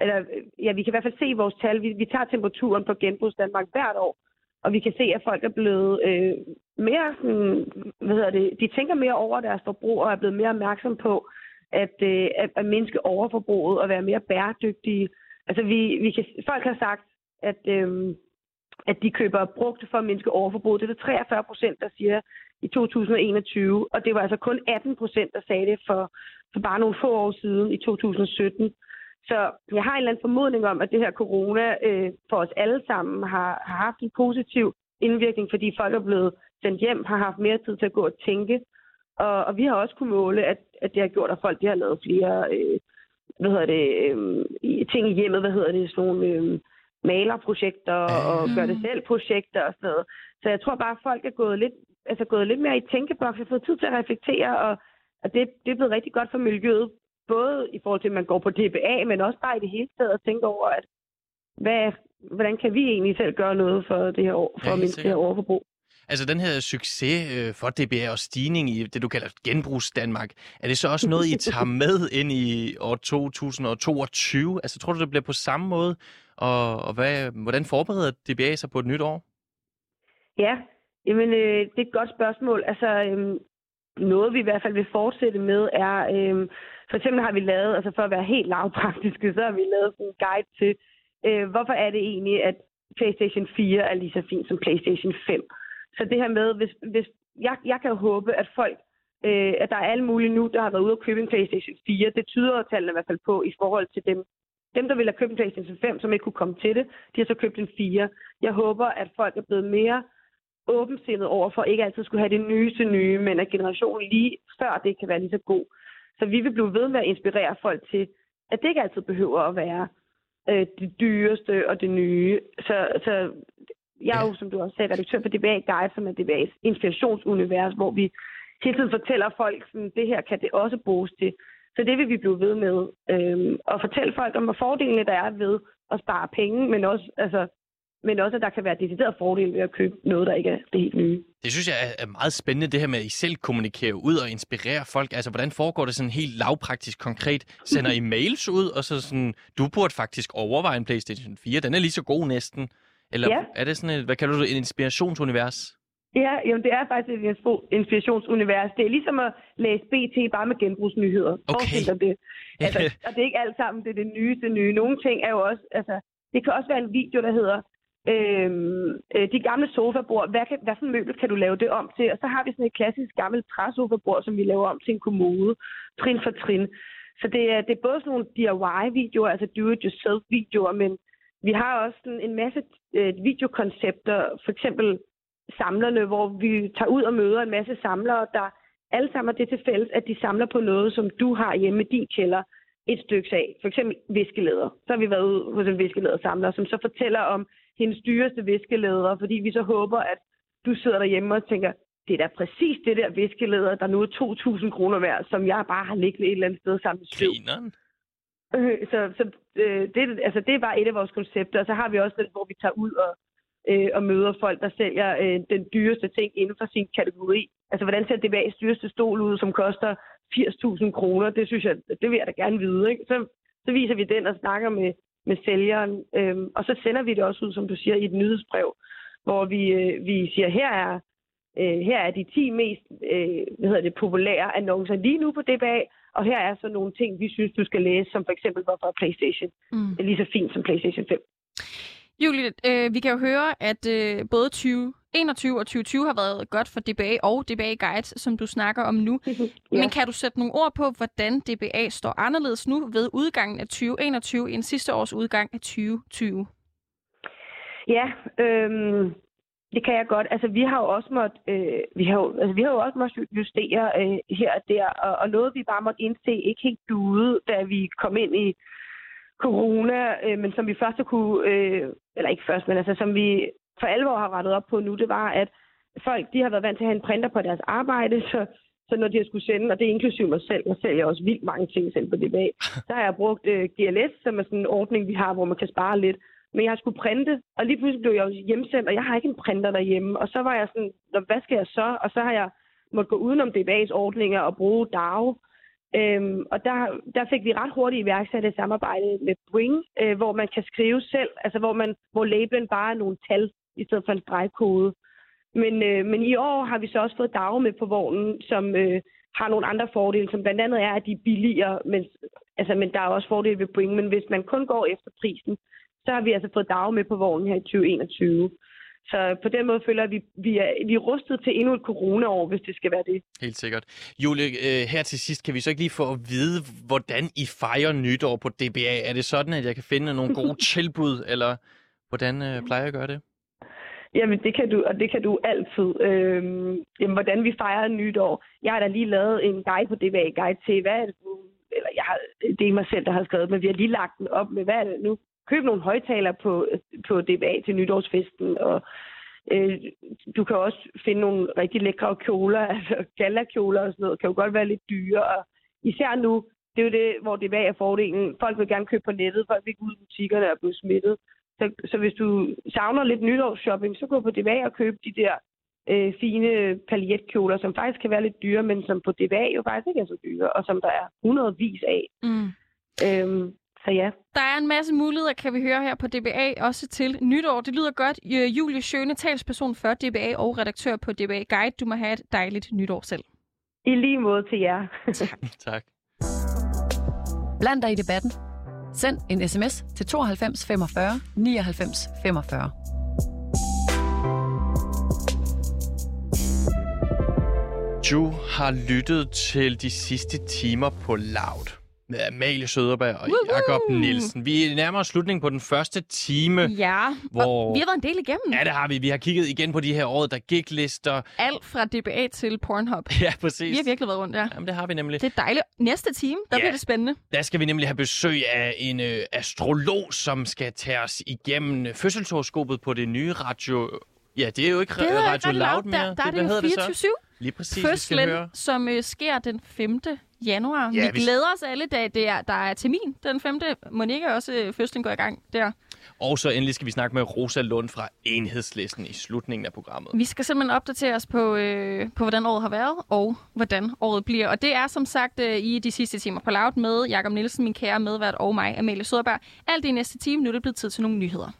eller, øh, ja, vi kan i hvert fald se vores tal. Vi, vi tager temperaturen på Genbrugs Danmark hvert år, og vi kan se, at folk er blevet øh, mere sådan, hvad hedder det, de tænker mere over deres forbrug og er blevet mere opmærksom på at, øh, at, at mindske overforbruget og være mere bæredygtige. Altså vi, vi kan, folk har sagt, at, øh, at de køber brugte for at mindske overforbruget. Det er der 43 procent, der siger i 2021, og det var altså kun 18 procent, der sagde det for, for bare nogle få år siden i 2017. Så jeg har en eller anden formodning om, at det her corona øh, for os alle sammen har, har haft en positiv indvirkning, fordi folk er blevet sendt hjem, har haft mere tid til at gå og tænke. Og, og vi har også kunne måle, at, at det har gjort, at folk de har lavet flere øh, hvad hedder det, øh, ting i hjemmet, hvad hedder det, sådan nogle øh, malerprojekter og gør det selv projekter og sådan noget. Så jeg tror bare, at folk er gået lidt, altså gået lidt mere i tænkeboks og fået tid til at reflektere, og, og det, det er blevet rigtig godt for miljøet, både i forhold til, at man går på DBA, men også bare i det hele taget at tænke over, at hvad, hvordan kan vi egentlig selv gøre noget for det her år, for Ja, ja, helt mindske det her overforbrug? Altså den her succes øh, for DBA og stigning i det, du kalder genbrugs Danmark, er det så også noget, I tager med ind i år 2022? Altså tror du, det bliver på samme måde? Og, og hvad, hvordan forbereder DBA sig på et nyt år? Ja, jamen, øh, det er et godt spørgsmål. Altså, øh, noget vi i hvert fald vil fortsætte med er, øh, for eksempel har vi lavet, altså for at være helt lavpraktiske, så har vi lavet sådan en guide til, øh, hvorfor er det egentlig, at PlayStation 4 er lige så fint som PlayStation 5. Så det her med, hvis, hvis jeg, jeg kan jo håbe, at folk, øh, at der er alle mulige nu, der har været ude og købe en PlayStation 4. Det tyder tallene i hvert fald på i forhold til dem, dem, der ville have købt en PlayStation 5, som ikke kunne komme til det, de har så købt en 4. Jeg håber, at folk er blevet mere åbensindet over for ikke altid skulle have det nyeste nye, men at generationen lige før det kan være lige så god. Så vi vil blive ved med at inspirere folk til, at det ikke altid behøver at være øh, det dyreste og det nye. Så, så jeg er jo, som du også sagde, redaktør for DBA Guide, som er DBA's inspirationsunivers, hvor vi hele tiden fortæller folk, at det her kan det også bruges til. Så det vil vi blive ved med. Øhm, og fortælle folk om, hvor fordelene der er ved at spare penge, men også, altså, men også at der kan være decideret fordel ved at købe noget, der ikke er det helt nye. Det synes jeg er- meget spændende, det her med, at I selv kommunikerer ud og inspirerer folk. Altså, hvordan foregår det sådan helt lavpraktisk konkret? Sender I mails ud, og så sådan, du burde faktisk overveje en PlayStation 4, den er lige så god næsten. Eller Ja. er det sådan et, hvad kalder du det, en inspirationsunivers? Ja, jamen det er faktisk et inspirationsunivers. Det er ligesom at læse BT bare med genbrugsnyheder. Forestil dig det. Altså, og det er ikke alt sammen, det er det nyeste nye. Nogle ting er jo også, altså, det kan også være en video, der hedder, øhm, øh, de gamle sofabord, hvad, kan, hvad for en møbel kan du lave det om til? Og så har vi sådan et klassisk gammelt træsofabord, som vi laver om til en kommode, trin for trin. Så det er, det er både sådan nogle DIY-videoer, altså do-it-yourself-videoer, men vi har også sådan en masse øh, videokoncepter, for eksempel samlerne, hvor vi tager ud og møder en masse samlere, der alle sammen har det til fælles, at de samler på noget, som du har hjemme i din kælder et stykke af. For eksempel viskelæder. Så har vi været ude hos en viskelædersamler, som så fortæller om hendes dyreste viskelæder, fordi vi så håber, at du sidder derhjemme og tænker, det er da præcis det der viskelæder, der nu er 2.000 kroner værd, som jeg bare har liggende et eller andet sted sammen med støv. Grineren. Øh, Så, så øh, det, altså, det er bare et af vores koncepter. Og så har vi også den, hvor vi tager ud og, øh, og møder folk, der sælger øh, den dyreste ting inden for sin kategori. Altså, hvordan ser DBA's dyreste stol ud, som koster 80.000 kroner? Det synes jeg, det vil jeg da gerne vide. Ikke? Så, så viser vi den og snakker med, med sælgeren. Øhm, og så sender vi det også ud, som du siger, i et nyhedsbrev, hvor vi, øh, vi siger, her er, øh, her er de 10 mest øh, hvad hedder det, populære annoncer lige nu på DBA, og her er så nogle ting, vi synes, du skal læse, som for eksempel, hvorfor PlayStation Mm. er lige så fint som PlayStation 5. Julie, øh, vi kan jo høre, at øh, både 2021 og 2020 har været godt for DBA og DBA Guide, som du snakker om nu. ja. Men kan du sætte nogle ord på, hvordan DBA står anderledes nu ved udgangen af 2021 end sidste års udgang af 2020? Ja, øhm, det kan jeg godt. Altså, vi har jo også måttet, øh, vi har jo, altså, vi har jo også måttet justere øh, her og der, og, og noget vi bare måtte indse ikke helt duede, da vi kom ind i corona, øh, men som vi først har kunne, øh, eller ikke først, men altså som vi for alvor har rettet op på nu, det var, at folk, de har været vant til at have en printer på deres arbejde, så, så når de har skulle sende, og det er inklusive mig selv, jeg sælger også vildt mange ting selv på DBA, så har jeg brugt øh, GLS, som er sådan en ordning, vi har, hvor man kan spare lidt. Men jeg skulle printe, og lige pludselig blev jeg jo hjemsendt, og jeg har ikke en printer derhjemme. Og så var jeg sådan, "Nå, hvad skal jeg så? Og så har jeg måtte gå udenom DBA's ordninger og bruge DAO. Øhm, og der, der fik vi ret hurtigt iværksat et samarbejde med Bring, øh, hvor man kan skrive selv, altså hvor, man, hvor labelen bare er nogle tal, i stedet for en stregkode. Men, øh, men i år har vi så også fået DAO med på vognen, som øh, har nogle andre fordele, som blandt andet er, at de er billigere, men, altså, men der er også fordele ved Bring. Men hvis man kun går efter prisen, så har vi altså fået DAO med på vognen her i 2021. Så på den måde føler jeg, at vi, vi, er, vi er rustet til endnu et corona-år, hvis det skal være det. Helt sikkert. Julie, øh, her til sidst, kan vi så ikke lige få at vide, hvordan I fejrer nytår på DBA? Er det sådan, at jeg kan finde nogle gode tilbud, eller hvordan øh, plejer jeg at gøre det? Jamen, det kan du, og det kan du altid. Øhm, jamen, hvordan vi fejrer nytår. Jeg har da lige lavet en guide på DBA Guide til, hvad er? Eller jeg har, det er mig selv, der har skrevet, men vi har lige lagt den op med, hvad er det nu? Køb nogle højtaler på, på DBA til nytårsfesten, og øh, du kan også finde nogle rigtig lækre kjoler, altså galakjoler og sådan noget, kan jo godt være lidt dyre, og især nu, det er jo det, hvor DBA er fordelen. Folk vil gerne købe på nettet, folk vil ikke ud i butikkerne og blive smittet. Så, så hvis du savner lidt nytårsshopping, så gå på DBA og køb de der øh, fine paljetkjoler, som faktisk kan være lidt dyre, men som på DBA jo faktisk ikke er så dyre, og som der er hundredvis af. Mm. Øhm, så ja. Der er en masse muligheder, kan vi høre her på DBA, også til nytår. Det lyder godt. Øh, Julie Schøne, talsperson for DBA og redaktør på DBA Guide. Du må have et dejligt nytår selv. I lige måde til jer. tak. Bland dig i debatten. Send en sms til 92 45 99 45. Du har lyttet til de sidste timer på Loud med Amalie Søderberg og Woohoo! Jakob Nielsen. Vi er nærmere slutningen på den første time. Ja, Hvor- vi har været en del igennem. Ja, det har vi. Vi har kigget igen på de her år, der gik lister. Alt fra DBA til Pornhub. Ja, præcis. Vi har virkelig været rundt, ja. Jamen, det har vi nemlig. Det er dejligt. Næste time, der Ja. bliver det spændende. Der skal vi nemlig have besøg af en øh, astrolog, som skal tage os igennem øh, fødselshoroskopet på det nye radio... Ja, det er jo ikke Det Radio Radio Loud mere. Der, der er det hedder jo det så? 24 Lige præcis, Fødslen, høre. som øh, sker den 5. januar. Ja, vi vi- glæder os alle, da det er, der er termin den 5. Må ikke også øh, fødslen går i gang der? Og så endelig skal vi snakke med Rosa Lund fra Enhedslisten i slutningen af programmet. Vi skal simpelthen opdatere os på, øh, på hvordan året har været, og hvordan året bliver. Og det er som sagt øh, i de sidste timer på Loud med Jakob Nielsen, min kære medvært, og mig, Amalie Søderberg. Alt det i næste time. Nu er det blevet tid til nogle nyheder.